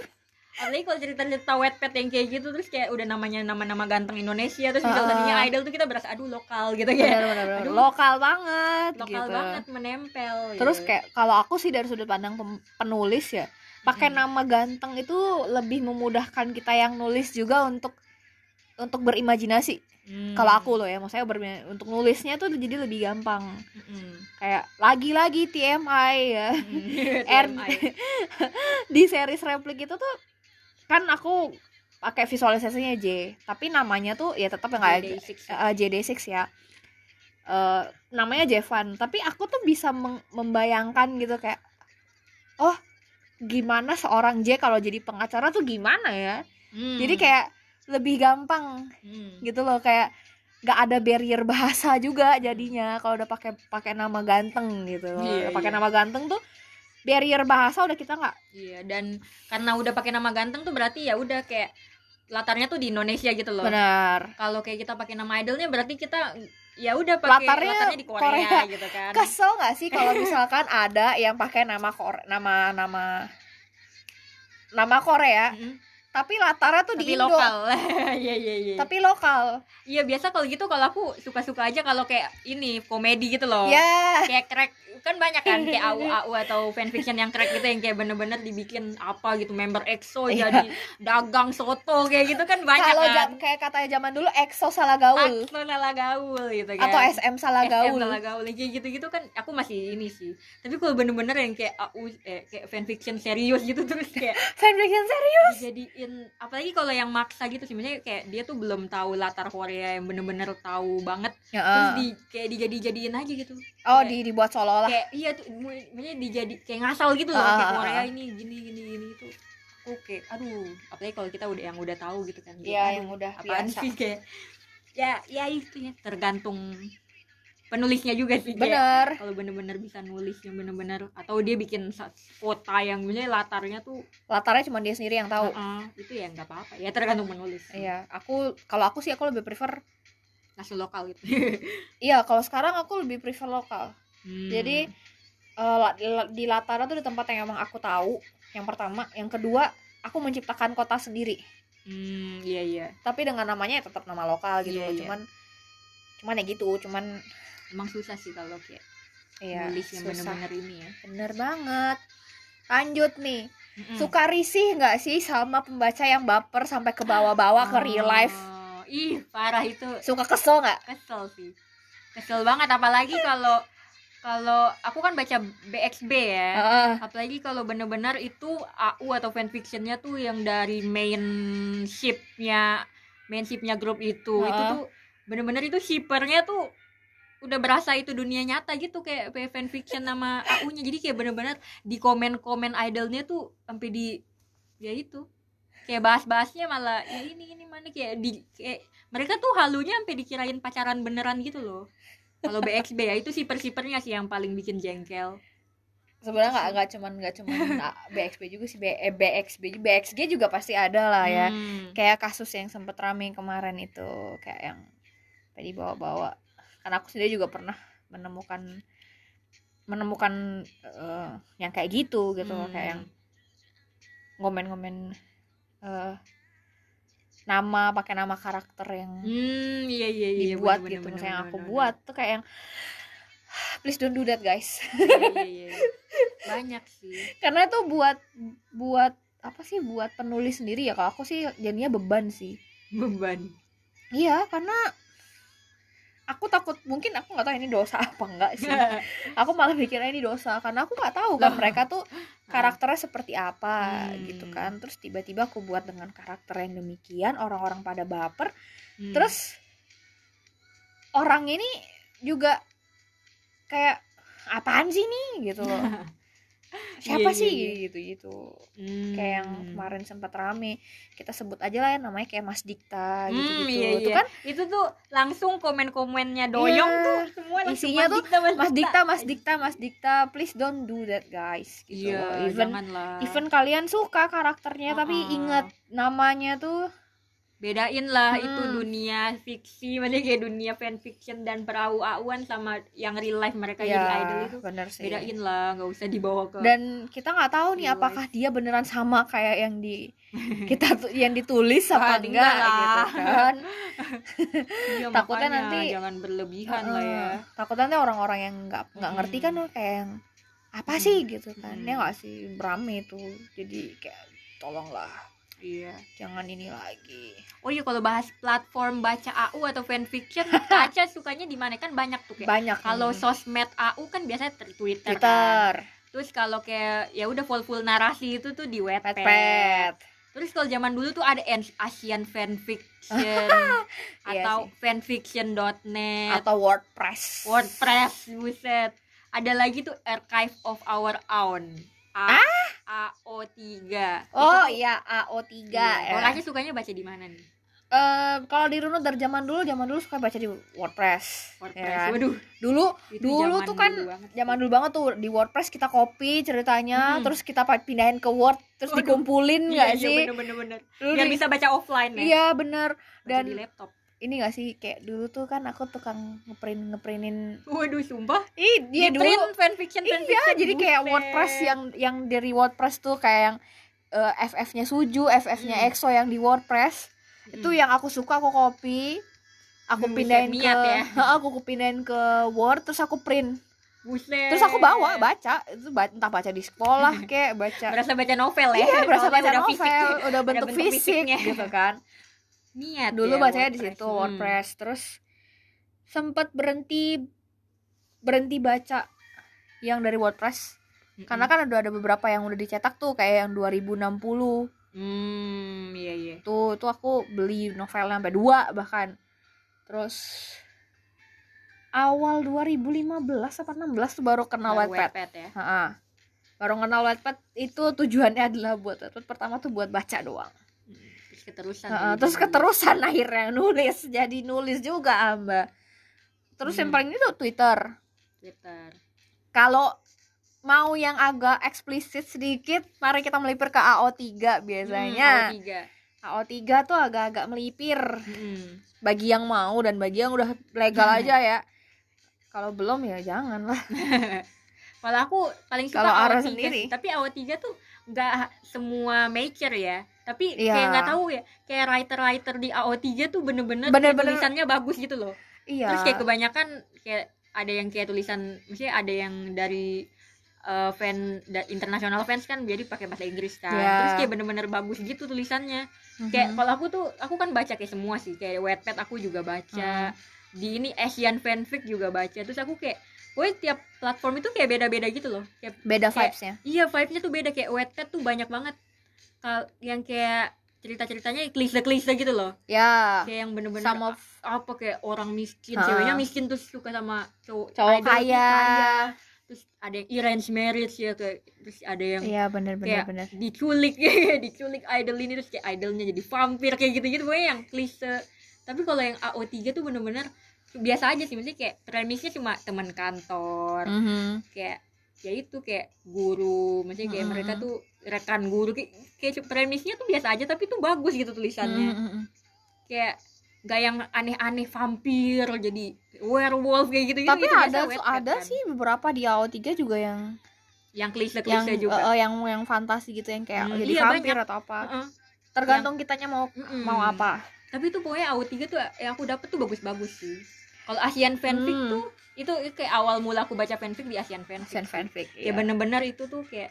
apalagi kalau cerita-cerita wetpad yang kayak gitu terus kayak udah namanya nama-nama ganteng Indonesia terus Heeh. visualisasinya idol tuh kita berasa aduh lokal gitu ya bener, bener. Aduh. lokal banget lokal gitu banget menempel terus gitu. kayak kalau aku sih dari sudut pandang penulis ya pakai Mm. nama ganteng itu lebih memudahkan kita yang nulis juga untuk untuk berimajinasi Hmm. kalau aku loh ya maksudnya bermi- untuk nulisnya tuh jadi lebih gampang Mm-mm. kayak lagi-lagi TMI ya Mm. R TMI. di series replik itu tuh kan aku pakai visualisasinya J tapi namanya tuh ya tetap yang kayak JD6 ya. eh, JD6 ya Eh, namanya Jevan tapi aku tuh bisa membayangkan gitu kayak oh gimana seorang J kalau jadi pengacara tuh gimana ya Hmm. jadi kayak lebih gampang Hmm. gitu loh kayak nggak ada barrier bahasa juga jadinya kalau udah pakai pakai nama ganteng gitu Iya, pakai iya. nama ganteng tuh barrier bahasa udah kita nggak Iya, dan karena udah pakai nama ganteng tuh berarti ya udah kayak latarnya tuh di Indonesia gitu loh. benar Kalau kayak kita pakai nama idolnya berarti kita ya udah pakai Latarnya latarnya di Korea, Korea. gitu kan. kesel nggak sih kalau misalkan ada yang pakai nama Korea nama nama nama Korea Mm-mm. Tapi latarnya tuh Tapi di Indo lokal. Iya iya iya. tapi lokal Iya biasa kalau gitu kalau aku suka-suka aja kalau kayak ini komedi gitu loh. ya Kayak crack kan banyak kan kayak AU AU atau fanfiction yang crack gitu yang kayak bener-bener dibikin apa gitu member EXO Iya. jadi dagang soto kayak gitu kan banyak kalau kan. kayak katanya zaman dulu EXO salah gaul. Akso salah gaul gitu kan. Atau SM salah SM gaul. salah gaul kayak gitu-gitu kan aku masih ini sih. Tapi kalau bener-bener yang kayak AU eh, kayak fanfiction serius gitu terus kayak fanfiction serius? dijadiin apalagi kalau yang maksa gitu sih misalnya kayak dia tuh belum tahu latar Korea yang bener-bener tahu banget ya, terus eh. di kayak dijadi-jadiin aja gitu. Oh kayak- di dibuat seolah-olah kayak iya tuh maksudnya dijadi kayak ngasal gitu loh Ah, kayak ah, Korea ah. ini gini gini gini itu oke aduh apalagi kalau kita udah yang udah tahu gitu kan Iya, yang udah apaan biasa. sih? Kayak ya ya itu ya tergantung penulisnya juga sih kayak bener. kalau bener-bener bisa nulis yang bener-bener atau dia bikin kota yang misalnya latarnya tuh latarnya cuma dia sendiri yang tahu. Ah, itu ya nggak apa-apa ya tergantung penulis. Iya aku kalau aku sih aku lebih prefer langsung lokal gitu. Iya kalau sekarang aku lebih prefer lokal Hmm. Jadi eh, la- di- latarnya tuh di tempat yang emang aku tahu. Yang pertama, yang kedua, aku menciptakan kota sendiri. hmm iya iya Tapi dengan namanya ya tetap nama lokal gitu Iya, loh. iya. Cuman cuman ya gitu, cuman emang susah sih kalau kayak iya nulis yang susah. bener-bener ini ya Bener banget. Lanjut nih. Mm-mm. Suka risih nggak sih sama pembaca yang baper sampai ke bawah-bawah ke real life? Oh, ih parah itu Suka kesel nggak? kesel sih kesel banget apalagi kalau kalau aku kan baca BXB ya. Heeh. apalagi kalau bener-bener itu AU atau fanfictionnya tuh yang dari main shipnya main shipnya grup itu. Itu Heeh. tuh bener-bener itu shippernya tuh udah berasa itu dunia nyata gitu kayak fanfiction sama AU-nya jadi kayak bener-bener di komen-komen idolnya tuh sampai di ya itu kayak bahas-bahasnya malah ya ini ini mana? Kayak di kayak mereka tuh halunya sampai dikirain pacaran beneran gitu loh kalau BXB ya itu shipper-shippernya sih yang paling bikin jengkel Sebenarnya nggak nggak cuman nggak cuman BXB juga sih, B- eh, BXB, BXG juga pasti ada lah ya. Hmm. kayak kasus yang sempet rame kemarin itu kayak yang tadi bawa-bawa karena aku sendiri juga pernah menemukan menemukan eh, yang kayak gitu gitu Hmm. kayak yang ngomen-ngomen eh, nama pakai nama karakter yang Hmm, iya iya iya dibuat bener, gitu. bener, misalnya yang bener, aku bener, buat tuh kayak yang please don't do that guys. Bener. Iya, iya, iya. banyak sih. Karena itu buat buat apa sih buat penulis sendiri ya. Kalau aku sih jadinya beban sih. Beban. Iya, karena aku takut mungkin aku nggak tahu ini dosa apa enggak sih. aku malah mikirnya ini dosa karena aku nggak tahu kan Loh. mereka tuh karakternya seperti apa Hmm. gitu kan. Terus tiba-tiba aku buat dengan karakter yang demikian, orang-orang pada baper. Hmm. Terus orang ini juga kayak apaan sih nih gitu loh. Siapa Iya, sih iya, iya. gitu-gitu. Hmm. Kayak yang kemarin sempat rame. Kita sebut aja lah ya namanya kayak Mas Dikta Hmm, gitu-gitu. iya, Itu iya. kan itu tuh langsung komen-komennya doyong Iya. tuh semua langsung Isinya Mas tuh, Dikta, Mas Dikta, Mas Dikta, Mas Dikta, please don't do that guys. Gitu. iya even janganlah even kalian suka karakternya tapi Uh-uh. ingat namanya tuh bedain lah Hmm. itu dunia fiksi maksudnya kayak dunia fanfiction dan perahu auan sama yang real life mereka jadi idol itu bener sih. bedain lah nggak usah dibawa ke Dan kita nggak tahu nih Real apakah dia beneran sama kayak yang di kita yang ditulis apa enggak enggak lah. gitu kan. Iya, takutnya makanya nanti- jangan berlebihan lah ya. Takutnya nanti orang-orang yang nggak nggak ngerti kan Hmm. kayak yang apa Hmm. sih gitu kan. Hmm. Ya nggak sih berame itu. Jadi kayak tolonglah iya jangan ini lagi. oh iya kalau bahas platform baca AU atau fanfiction Caca sukanya di mana kan banyak tuh kayak Banyak kalau nih. sosmed AU kan biasanya ter- Twitter, kan. Twitter, terus kalau kayak ya udah full full narasi itu tuh di Wattpad Wattpad. terus kalau zaman dulu tuh ada An- Asian fanfiction Iya atau fanfiction.net atau WordPress. WordPress buset ada lagi tuh Archive of Our Own A AO3 Oh Itu iya AO3 iya. ya. Kalau Caca sukanya baca di mana nih Eh, kalau di runut dari zaman dulu, zaman dulu suka baca di WordPress. WordPress ya kan? waduh Dulu itu dulu tuh kan dulu banget zaman dulu banget tuh di WordPress kita copy ceritanya, Hmm. terus kita pindahin ke Word, terus Waduh. dikumpulin iya, nggak iya, sih? bener bener bener Dulu biar di- bisa baca offline ya Iya bener. Baca Dan di laptop ini gak sih kayak dulu tuh kan aku tukang ngeprint ngeprintin. waduh sumpah Ih dia Di dulu. fanfiction fanfiction Iya jadi kayak. WordPress yang yang dari WordPress tuh kayak yang eh, FF-nya Suju, FF-nya Hmm. EXO yang di WordPress. itu Mm. yang aku suka aku copy aku Hmm, pindahin ke ya. aku pindahin ke Word terus aku print buset terus aku bawa baca itu entah baca di sekolah kayak baca berasa baca novel ya iya berasa baca udah novel fisik. udah bentuk, bentuk fisik fisiknya. gitu kan niat dulu ya, bacanya di WordPress. situ Hmm. WordPress. Terus sempat berhenti berhenti baca yang dari WordPress. Mm-mm. karena kan udah ada beberapa yang udah dicetak tuh kayak yang 2060 hmm iya iya. Tuh tuh aku beli novelnya sampai dua bahkan. Terus awal 2015 apa 16 tuh baru kenal Baru Wattpad. Wattpad ya? Ha-ha. baru kenal Wattpad itu tujuannya adalah buat Wattpad. Pertama tuh buat baca doang. Hmm, terus keterusan jadi terus keterusan akhirnya nulis jadi nulis juga amba terus yang Hmm. paling itu Twitter Twitter kalau mau yang agak eksplisit sedikit mari kita melipir ke AO3 biasanya hmm, tiga AO3 tuh agak-agak melipir Hmm. bagi yang mau dan bagi yang udah legal Hmm. aja ya kalau belum ya jangan lah Kalau aku paling suka Kalau Ara AO3 sendiri? Tapi AO3 tuh nggak semua major ya. Tapi Iya. kayak nggak tahu ya. Kayak writer-writer di AO3 tuh bener-bener, Bener-bener- tulisannya bagus gitu loh. iya Terus kayak kebanyakan kayak ada yang kayak tulisan, maksudnya ada yang dari eh, fan da- internasional fans kan jadi pakai bahasa Inggris kan. Iya. Terus kayak bener-bener bagus gitu tulisannya. Mhm. Kayak kalau aku tuh aku kan baca kayak semua sih. Kayak Wattpad aku juga baca. Hmm. Di ini Asian fanfic juga baca. Terus aku kayak Woi tiap platform itu kayak beda-beda gitu loh. Kayak beda vibesnya Iya vibe-nya tuh beda kayak Wattpad tuh banyak banget yang kayak cerita-ceritanya klise-klise gitu loh. Ya. Kayak yang bener-bener sama apa kayak orang miskin. Ha. ceweknya miskin terus suka sama cowok cowok tuh kaya terus ada yang arranged marriage ya kayak terus ada yang iya bener bener kayak bener. diculik diculik idol ini terus kayak idolnya jadi vampir kayak gitu-gitu. Pokoknya yang klise. Tapi kalau yang AO3 tuh bener-bener biasa aja sih. Maksudnya kayak premisnya cuma teman kantor Mhm. kayak ya itu kayak guru. Maksudnya kayak Mm-mm. mereka tuh rekan guru kayak, kayak premisnya tuh biasa aja tapi tuh bagus gitu tulisannya Mhm. kayak gak yang aneh-aneh vampir jadi werewolf kayak gitu tapi gitu ada ada sih beberapa di AO3 juga yang yang klise yang klise juga eh, yang yang fantasi gitu yang kayak Hmm, jadi iya, vampir banyak. atau apa Heeh. tergantung kitanya mau Mm-mm. mau apa tapi tuh pokoknya AO3 tuh yang aku dapet tuh bagus-bagus sih kalau Asian fanfic Hmm. tuh itu, kayak awal mula aku baca fanfic di Asian fanfic fan fanfic ya iya. bener-bener itu tuh kayak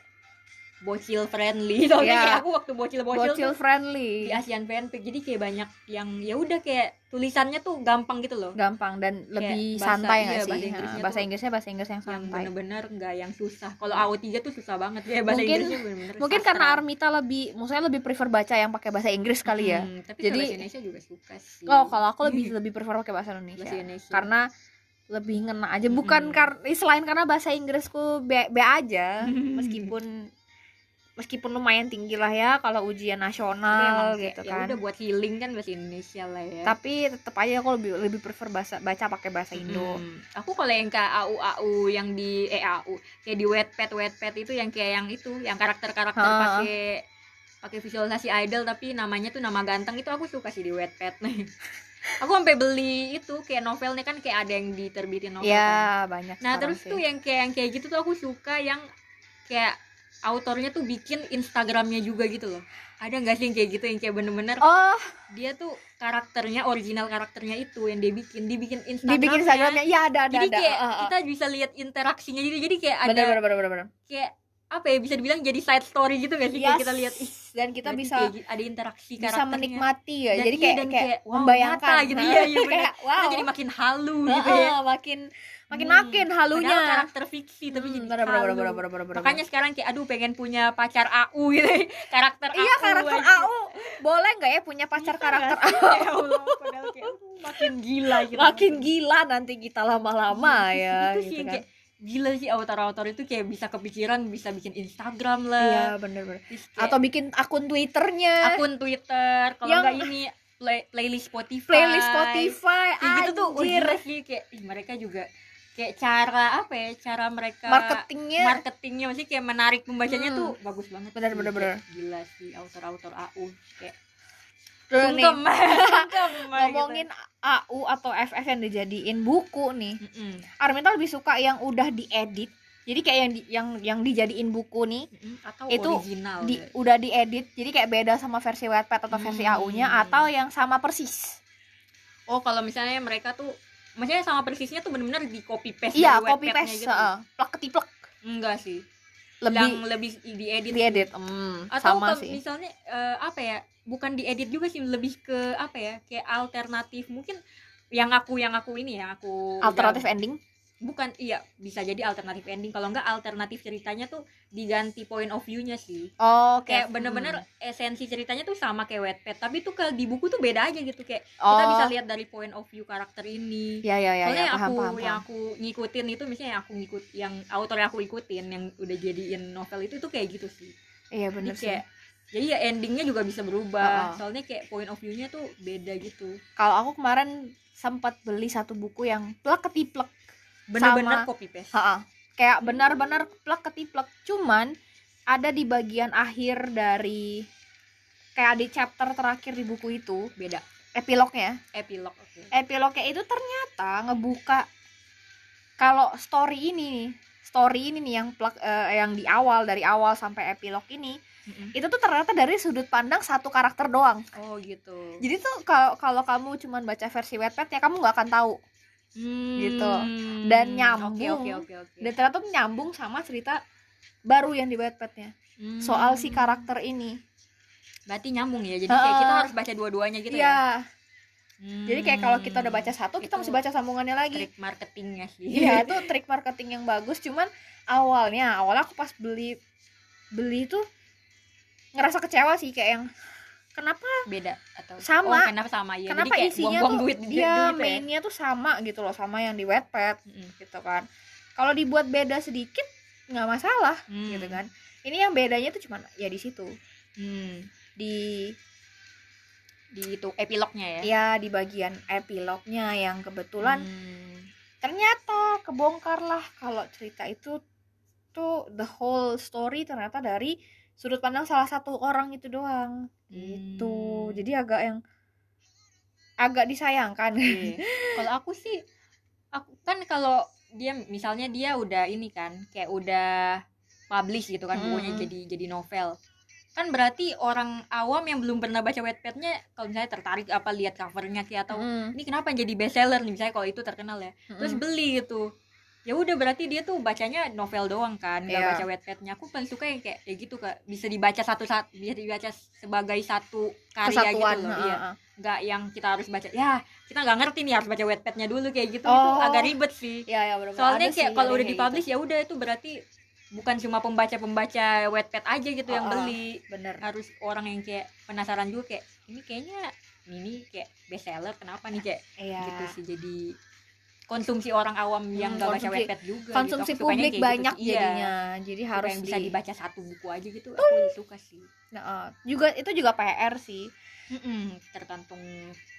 bocil friendly. Soalnya Iya. kayak aku waktu bocil-bocil bocil tuh friendly. di Asian fanfic jadi kayak banyak yang ya udah kayak tulisannya tuh gampang gitu loh. Gampang dan lebih bahasa- santai iya, nggak bahasa sih Inggrisnya Ha, bahasa tuh Inggrisnya bahasa Inggris yang yang santai. bener-bener nggak yang susah. Kalau AO3 tuh susah banget ya bahasa Mungkin- Inggrisnya bener-bener mungkin sastra. karena Armita lebih maksudnya lebih prefer baca yang pakai bahasa Inggris kali ya. Hmm, tapi Jadi- bahasa Indonesia juga suka sih. Oh kalau aku lebih lebih prefer pakai bahasa Indonesia. Bahasa Indonesia. Karena lebih ngena aja. Bukan Mm-mm. karena selain karena bahasa Inggrisku B, B aja meskipun meskipun lumayan tinggi lah ya kalau ujian nasional kayak, gitu ya kan udah buat healing kan bahasa Indonesia lah ya tapi tetap aja aku lebih lebih prefer bahasa baca pakai bahasa Indo Hmm. Aku kalau yang ke AU AU yang di eh AU kayak di Wattpad Wattpad itu yang kayak yang itu yang karakter-karakter pakai pakai visualisasi idol tapi namanya tuh nama ganteng itu aku suka sih di Wattpad aku sampai beli itu kayak novelnya kan kayak ada yang diterbitin novel kan. ya banyak Nah terus sih. tuh yang kayak yang kayak gitu tuh aku suka yang kayak autornya tuh bikin Instagramnya juga gitu loh. Ada nggak sih yang kayak gitu yang kayak bener-bener oh dia tuh karakternya original karakternya itu yang dia bikin dibikin Instagram. dibikin Instagramnya ya ada ada Jadi ada kayak ah, ah. kita bisa lihat interaksinya gitu. Jadi kayak ada bener bener bener bener kayak apa ya bisa dibilang jadi side story gitu gak sih kayak Yes. kita lihat ih dan kita berarti bisa kayak ada interaksi bisa menikmati ya Dan jadi iya, kayak dan kayak, kayak, wow, membayangkan nyata gitu. Iya, iya, bener. Kayak, wow jadi makin halu gitu Heeh, ya. makin makin Hmm. makin halunya Padahal karakter fiksi tapi Hmm, jadi bener, bener, halu. bener, bener, bener, bener. Makanya sekarang kayak aduh pengen punya pacar AU gitu. karakter iya AU. karakter aja. AU boleh nggak ya punya pacar Bisa karakter AU? Ya Allah, padahal kayak makin gila gitu. makin gila nanti kita lama-lama ya itu sih gitu kan kayak gila sih autor-autor itu kayak bisa kepikiran bisa bikin Instagram lah. iya bener-bener atau bikin akun twitternya akun Twitter, kalau Yang- enggak ini play, playlist Spotify. playlist Spotify Kayak gitu tuh gila sih kayak ih, mereka juga kayak cara apa ya? Cara mereka marketingnya marketingnya masih kayak menarik pembacanya Hmm. tuh bagus banget Bener, sih. bener, gila sih autor-autor AU kayak sungkem ngomongin AU atau FF yang dijadiin buku nih gitu. Mm-mm. Arminta lebih suka yang udah diedit jadi kayak yang di, yang yang dijadiin buku nih atau Itu original di deh. udah diedit jadi kayak beda sama versi Wattpad atau versi Hmm. AU-nya atau yang sama persis oh kalau misalnya mereka tuh maksudnya sama persisnya tuh bener-bener di copy paste iya copy paste gitu. heeh. plek ketiplek enggak sih lebih yang lebih diedit diedit hmm, atau sama sih misalnya eh, apa ya bukan diedit juga sih lebih ke apa ya kayak alternatif. Mungkin yang aku yang aku ini ya aku alternatif udah- ending? Bukan iya bisa jadi alternatif ending. Kalau enggak alternatif ceritanya tuh diganti point of view-nya sih. Oh kayak bener-bener esensi ceritanya tuh sama kayak Wattpad tapi tuh kalau di buku tuh beda aja gitu. Kayak oh, kita bisa lihat dari point of view karakter ini. Ya ya ya, soalnya ya paham aku paham, yang aku ngikutin itu misalnya yang aku ngikut yang autor yang aku ikutin yang udah jadiin novel itu tuh kayak gitu sih. Iya jadi bener sih. kayak jadi ya endingnya juga bisa berubah. Oh. soalnya kayak point of view-nya tuh beda gitu. Kalau aku kemarin sempat beli satu buku yang plek ketiplek bener-bener Sama. copy paste Ha-ha. kayak benar-benar plek ketiplek. Cuman ada di bagian akhir dari kayak di chapter terakhir di buku itu. Beda. Epilognya. Epilog oke. Epilognya itu ternyata ngebuka kalau story ini story ini nih yang plek eh, yang di awal dari awal sampai epilog ini Mm-mm. itu tuh ternyata dari sudut pandang satu karakter doang oh gitu jadi tuh kalau kalau kamu cuman baca versi Wattpad ya kamu nggak akan tahu gitu. Dan Hmm, nyambung. oke oke oke oke dan ternyata tuh nyambung sama cerita baru yang di Wattpadnya Hmm. soal si karakter ini berarti nyambung ya jadi kayak Ha-ha. kita harus baca dua-duanya gitu ya Iya, jadi kayak kalau kita udah Hmm. baca satu kita mesti baca sambungannya lagi trik marketingnya sih Iya, itu trik marketing yang bagus. Cuman awalnya, awalnya aku pas beli beli tuh ngerasa kecewa sih kayak yang kenapa beda atau Sama. oh, kenapa sama ya kenapa jadi kayak isinya buang-buang tuh duit dia gitu ya mainnya tuh sama gitu loh sama yang di Wattpad Mm-mm. gitu kan. Kalau dibuat beda sedikit nggak masalah Hmm. gitu kan. Ini yang bedanya tuh cuman ya di situ Hmm. di di itu epilognya ya ya di bagian epilognya yang kebetulan Hmm. ternyata kebongkar lah kalau cerita itu tuh the whole story ternyata dari sudut pandang salah satu orang itu doang gitu Hmm. jadi agak yang agak disayangkan Iya. kalau aku sih aku kan kalau dia misalnya dia udah ini kan kayak udah publish gitu kan bukunya Mm-mm. jadi jadi novel kan berarti orang awam yang belum pernah baca Wattpad-nya kalau misalnya tertarik apa lihat covernya kayak atau Mm, ini kenapa jadi bestseller nih misalnya kalau itu terkenal ya terus mm. beli gitu ya udah berarti dia tuh bacanya novel doang kan nggak Iya. baca Wattpad-nya aku paling suka yang kayak ya gitu kak. Bisa dibaca satu satu bisa dibaca sebagai satu karya kesatuan gitu loh ha, iya. nggak yang kita harus baca. Ya kita nggak ngerti nih harus baca Wattpad-nya dulu kayak gitu. Itu Oh. agak ribet sih. Ya ya bener soalnya kayak kalau udah dipublish ya udah itu berarti bukan cuma pembaca-pembaca Wattpad aja gitu yang Oh, oh. beli. bener. Harus orang yang kayak penasaran juga kayak ini kayaknya ini kayak bestseller kenapa nih? Kayak iya. gitu sih jadi konsumsi orang awam yang Hmm, nggak baca konsumsi- Wattpad juga konsumsi gitu. Aku sukanya publik kayak gitu banyak sih. Iya. jadinya jadi harus yang bisa di- dibaca satu buku aja gitu aku suka sih Nah, uh, juga itu juga PR sih Mm-mm, tergantung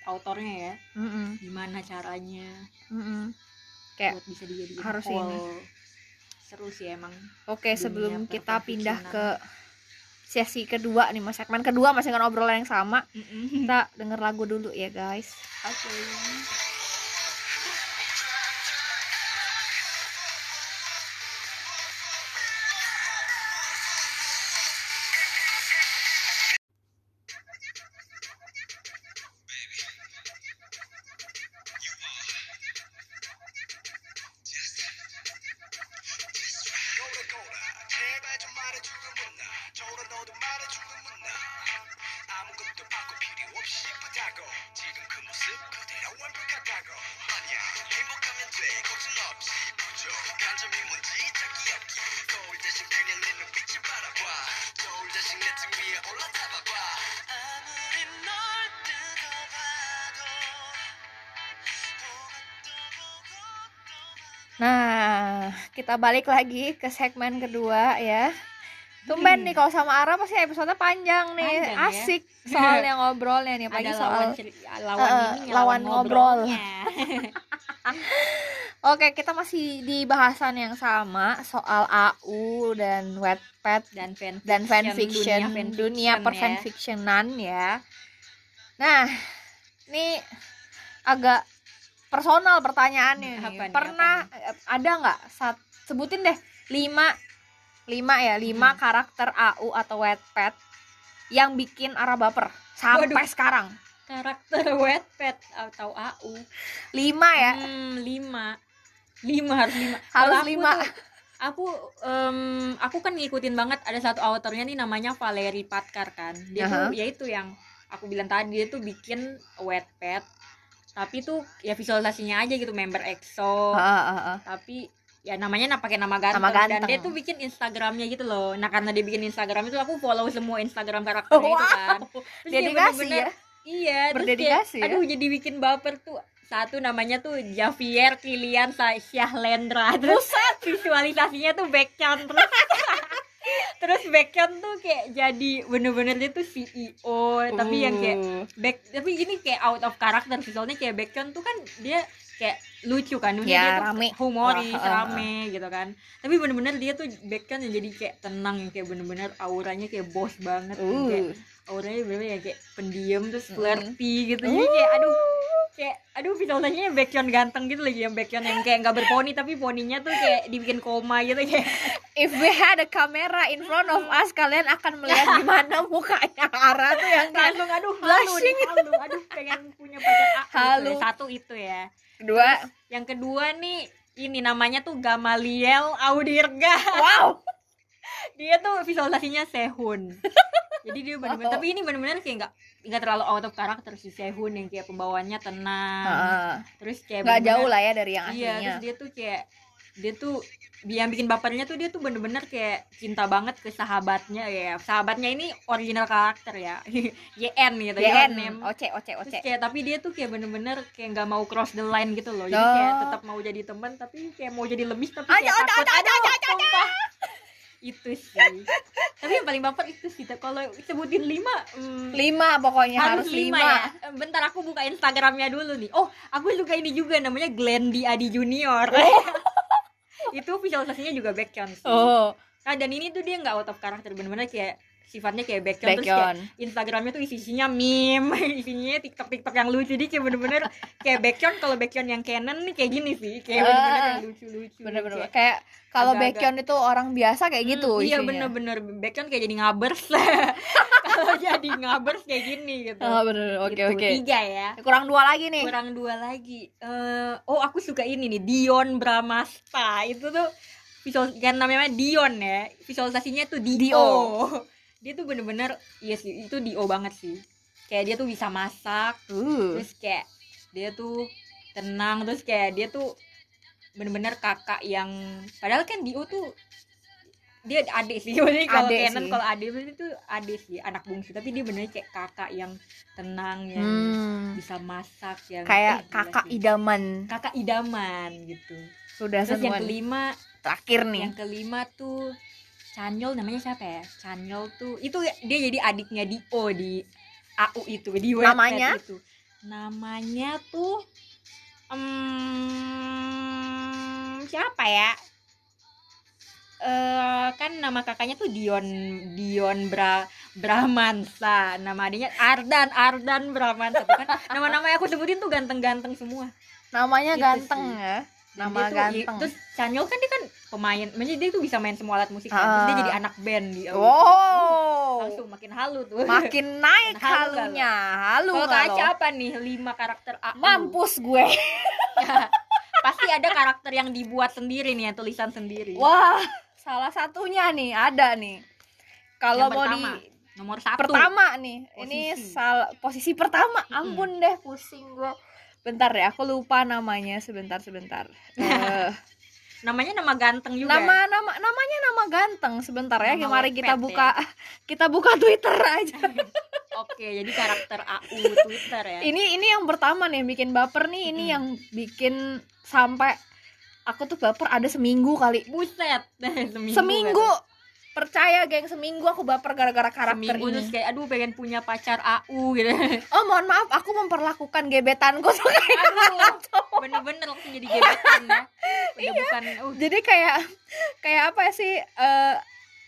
autornya ya Mm-mm, gimana caranya mm-mm. Kayak buat bisa dijadiin harus ini. seru sih emang Oke, sebelum kita pindah ke sesi kedua nih, mas segmen kedua masih dengan obrolan yang sama. Mm-mm. Kita denger lagu dulu ya, guys. oke 거 kita balik lagi ke segmen kedua ya. Tumben Hmm. nih kalau sama Ara pasti episode panjang nih, Panjang ya. asik soalnya ngobrolnya nih, ada soal lawan ceri- lawan Eh, ini lawan ngobrol. Oke, kita masih di bahasan yang sama soal AU dan Wattpad dan fan dan fanfiction, dunia ya. perfanfictionan ya. Nah, ini agak personal pertanyaannya nih. Apa nih, Pernah eh, ada nggak sat- sebutin deh. Lima. Lima ya. Lima Hmm. karakter AU atau Wattpad yang bikin Ara baper. Sampai Waduh. sekarang. karakter Wattpad atau AU lima ya. Hmm, lima. Lima harus lima. Harus Kalau aku lima. tuh- aku em, aku kan ngikutin banget. Ada satu autornya nih namanya Valerie Patkar kan. Dia Aha. tuh ya itu yang aku bilang tadi dia tuh bikin Wattpad tapi tuh ya visualisasinya aja gitu. Member EXO. Heeh. tapi ya namanya na- pakai nama ganteng. Nama ganteng. dan dia tuh bikin Instagramnya gitu loh. Nah karena dia bikin Instagram itu aku follow semua Instagram karakternya itu kan. Terus dia dedikasi bener-bener- ya? Iya terus Berdedikasi kayak, ya? aduh jadi bikin baper tuh. Satu namanya tuh Javier Kilian Syahlendra. Terus visualisasinya tuh backcount terus. Terus backcount tuh kayak jadi bener-bener dia tuh CEO tapi yang kayak Uh. back tapi ini kayak out of character sih. Soalnya kayak backcount tuh kan dia kayak lucu kan Ya, dia rame. humoris uh, uh. rame gitu kan tapi bener-bener dia tuh backcount yang jadi kayak tenang yang kayak bener-bener auranya kayak bos banget yang kayak Uh. Auranya bener-bener yang kayak pendiam terus Mm. flirty gitu. Jadi kayak aduh kayak aduh visualisasinya backcount ganteng gitu lagi yang backcount yang kayak nggak berponi tapi poninya tuh kayak dibikin koma gitu kayak. If we had a camera in front of us kalian akan melihat gimana mukanya Ara tuh yang kayak langsung aduh halu Blushing. halu aduh pengen punya pacar A gitu. Halu. ya. satu itu ya. Kedua yang kedua nih ini namanya tuh Gamaliel Audirga. Wow. Dia tuh visualisasinya Sehun jadi dia bener-bener Oh. tapi ini bener-bener kayak nggak nggak terlalu out of karakter si Sehun yang kayak pembawaannya tenang Heeh. terus kayak nggak jauh lah ya dari yang iya aslinya terus dia tuh kayak dia tuh yang bikin bapernya tuh dia tuh bener-bener kayak cinta banget ke sahabatnya ya sahabatnya ini original karakter ya YN gitu YN name. oce oce Terus oce kayak tapi dia tuh kayak bener-bener kayak nggak mau cross the line gitu loh jadi Oh. kayak tetap mau jadi teman tapi kayak mau jadi lebih tapi kayak takut aja, aja, aja. Itu sih. Tapi yang paling baper itu sih kalau sebutin lima hmm, lima pokoknya harus, harus lima, lima, ya. Eh, bentar aku buka instagramnya dulu nih. Oh aku suka ini juga namanya Glendy Adi Junior. Itu visualisasinya juga backcount sih. Oh. Nah dan ini tuh dia nggak out of karakter bener-bener kayak sifatnya kayak backcount terus kayak Instagramnya tuh isinya meme, isinya TikTok TikTok yang lucu. Jadi kayak bener-bener kayak background kalau background yang Canon nih kayak gini sih. Kayak Ah. bener-bener yang lucu-lucu. bener-bener. Kayak- kayak kalau background itu orang biasa kayak gitu Hmm, iya bener-bener. Background kayak jadi ngabers. Kalau jadi ngabers kayak gini gitu. Oh bener. Oke Gitu. oke. Tiga ya. Kurang dua lagi nih. Kurang dua lagi. Eh, oh aku suka ini nih. Dion Bramasta. Itu tuh visual kan namanya Dion ya. Visualisasinya tuh Dio, Dio. dia tuh bener-bener iya sih itu Dio banget sih. Kayak dia tuh bisa masak uh. terus kayak dia tuh tenang terus kayak dia tuh bener-bener kakak yang padahal kan Dio tuh dia adik sih. Maksudnya kalau sih. kalau adik itu adik sih anak bungsu. Tapi dia bener kayak kakak yang tenang yang Hmm. bisa masak yang kayak eh, kakak sih. idaman. Kakak idaman gitu. Sudah terus yang kelima terakhir nih. Yang kelima tuh Chanyol namanya siapa ya? Chanyol tuh itu dia jadi adiknya Dio di AU itu di Wattpad Namanya? itu. Namanya tuh em, siapa ya? Eh kan nama kakaknya tuh Dion Dion Bra Brahmansa nama adiknya Ardan Ardan Brahmansa kan nama-nama yang aku sebutin tuh ganteng-ganteng semua. Namanya Gitu ganteng sih. ya nama dia tuh- ganteng. terus Chanyol kan dia kan pemain maksudnya dia tuh bisa main semua alat musik kan. Ah. terus dia jadi anak band di wow. Langsung makin halu tuh. Makin naik Halu halunya halu kalau Kaca apa nih lima karakter AU mampus gue. Pasti ada karakter yang dibuat sendiri nih yang tulisan sendiri. Wah salah satunya nih ada nih. Kalau mau di nomor satu. pertama nih ini Posisi. sal posisi pertama. Ampun deh pusing gue bentar ya aku lupa namanya sebentar sebentar. Eh, namanya nama ganteng juga. Nama nama namanya nama ganteng sebentar ya Nama mari kita buka kita buka Twitter aja. Oke jadi karakter AU Twitter ya. Ini ini yang pertama nih yang bikin baper nih ini Mm-mm. yang bikin sampai aku tuh baper ada seminggu kali. Buset. Seminggu, seminggu. kan. Percaya geng seminggu aku baper gara-gara karakter seminggu terus ini kayak aduh pengen punya pacar AU gitu. Oh mohon maaf aku memperlakukan gebetanku tuh kayak bener-bener langsung jadi gebetan ya. Iya. bukan uh, jadi kayak kayak apa sih eh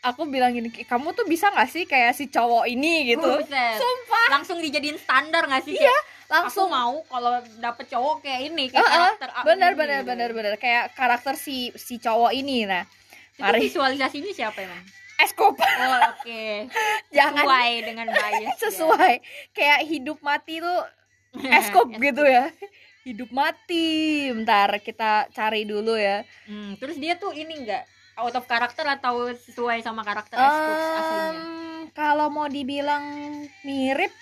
aku bilang gini kamu tuh bisa nggak sih kayak si cowok ini? gitu. Buset. sumpah. Langsung dijadiin standar gak sih Iya, langsung. Aku mau kalau dapet cowok kayak ini kayak Heeh, karakter AU bener ini, bener gitu. bener bener. Kayak karakter si si cowok ini nah itu Mari. visualisasinya siapa emang? Eskop oh oke. Jangan. Sesuai dengan bias ya. sesuai. Kayak hidup mati tuh eskop gitu ya. Hidup mati. Bentar kita cari dulu ya. Hmm, terus dia tuh ini enggak out of karakter atau sesuai sama karakter Eskup aslinya? Em, kalau mau dibilang mirip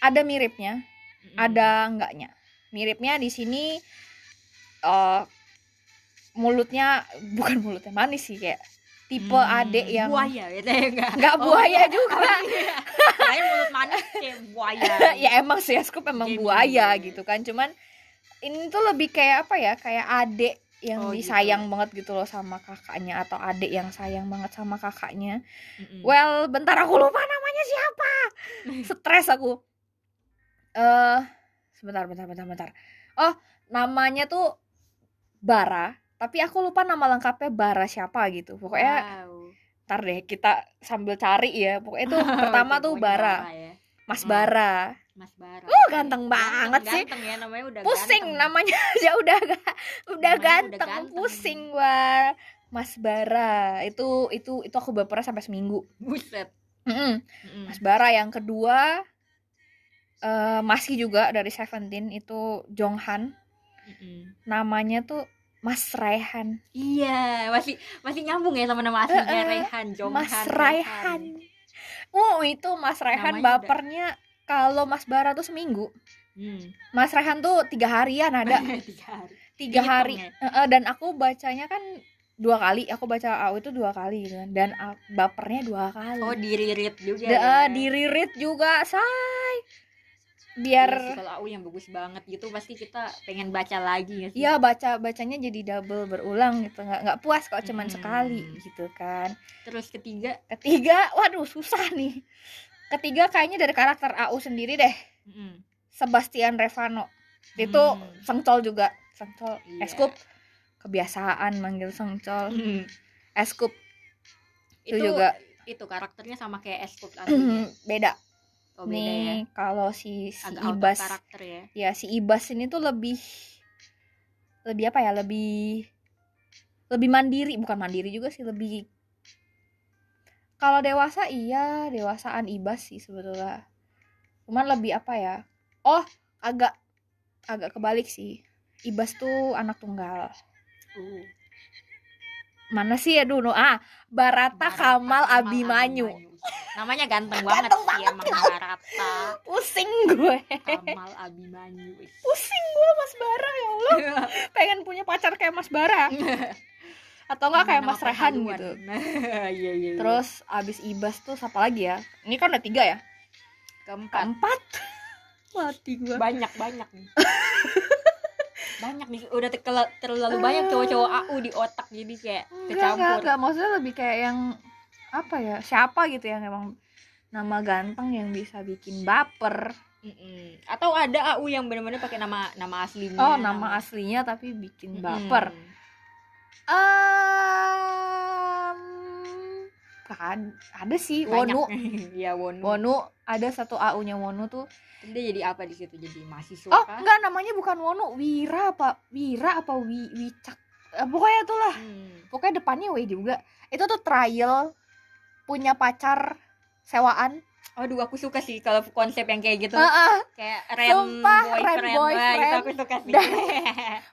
ada miripnya Mm-mm. ada enggaknya miripnya di sini eh mulutnya bukan mulutnya manis sih kayak tipe Hmm, adek yang buaya gitu ya enggak. Nggak buaya juga. Kirain mulut manis kayak buaya. Ya emang sih Scoop emang Gaming. buaya gitu kan. Cuman ini tuh lebih kayak apa ya kayak adek yang Oh, disayang gitu. banget gitu loh sama kakaknya atau adek yang sayang banget sama kakaknya. Mm-mm. well bentar aku lupa namanya siapa. Stres aku. Eh sebentar bentar bentar bentar. Oh namanya tuh Bara tapi aku lupa nama lengkapnya Bara siapa gitu pokoknya Wow. ntar deh kita sambil cari ya pokoknya tuh pertama tuh Bara ya. Mas Hmm. Bara Mas Bara Uh, ganteng banget sih. ganteng ya namanya udah pusing ganteng. namanya aja udah ga- udah Namanya udah ganteng, ganteng. pusing gua Mas Bara itu itu itu aku baper sampai seminggu buset. Mm-mm. Mas Bara yang kedua eh masih juga dari Seventeen itu Jonghan Mm-mm. namanya tuh Mas Raihan. Iya masih masih nyambung ya sama nama aslinya Eh, eh, Rehan Jonghan Mas Raihan. Uh itu Mas Raihan Namanya udah- bapernya kalau Mas Bara tuh seminggu. Hmm. Mas Raihan tuh tiga harian ada. Tiga hari. Tiga Dihitung hari. ya? Eh, dan aku bacanya kan dua kali. Aku baca AU itu dua kali gitu kan. Dan bapernya dua kali. Oh diririt juga Da- ya. diririt juga. Iya biar sih, kalau aku yang bagus banget gitu pasti kita pengen baca lagi ya sih? ya baca bacanya jadi double berulang gitu. Nggak nggak puas kalau cuman Hmm. sekali gitu kan. Terus ketiga? Ketiga waduh susah nih. Ketiga kayaknya dari karakter AU sendiri deh. Mm-mm. Sebastian Revano. Itu Hmm. sengcol juga. Sengcol. Iya. eskup. Kebiasaan manggil sengcol. Mm. eskup. Itu itu juga. itu karakternya sama kayak Eskup aslinya. Beda oh beda ya. nih kalau si si agak Ibas karakter ya. Ya si Ibas ini tuh lebih lebih apa ya lebih lebih mandiri. Bukan mandiri juga sih lebih kalau dewasa iya dewasaan Ibas sih sebetulnya. Cuman lebih apa ya oh agak agak kebalik sih. Ibas tuh anak tunggal. Uh. Mana sih? Aduh no. Ah Barata Barata Kamal Abimanyu. Namanya ganteng banget Ganteng sih emang Barata. Pusing gue. Kamal Abimanyu pusing gue Mas Bara ya Allah. Pengen punya pacar kayak Mas Bara. Atau enggak kayak Mas Rehan gitu. Iya iya iya. terus abis Ibas tuh siapa lagi ya? Ini kan udah tiga ya? Keempat. Keempat? Mati gue banyak banyak nih banyak nih udah terlalu banyak cowok-cowok AU di otak jadi kayak enggak enggak kecampur. enggak maksudnya lebih kayak yang apa ya siapa gitu yang emang nama ganteng yang bisa bikin baper. Mm-mm. atau ada AU yang benar-benar pakai nama nama aslinya oh nama aslinya tapi bikin baper. Um, kan. Ada sih Banyak. Wonu. Ya Wonu. Wonu ada satu AU nya Wonu tuh. Dia jadi apa di situ? Jadi mahasiswa oh kah? enggak namanya bukan Wonu. Wira apa Wira apa Wi Wicak. Eh, pokoknya itulah Hmm. pokoknya depannya W juga. Itu tuh trial punya pacar sewaan Aduh aku suka sih kalau konsep yang kayak gitu Heeh. kayak rent Sumpah, boyfriend, Wah, boyfriend. itu aku suka sih Dan-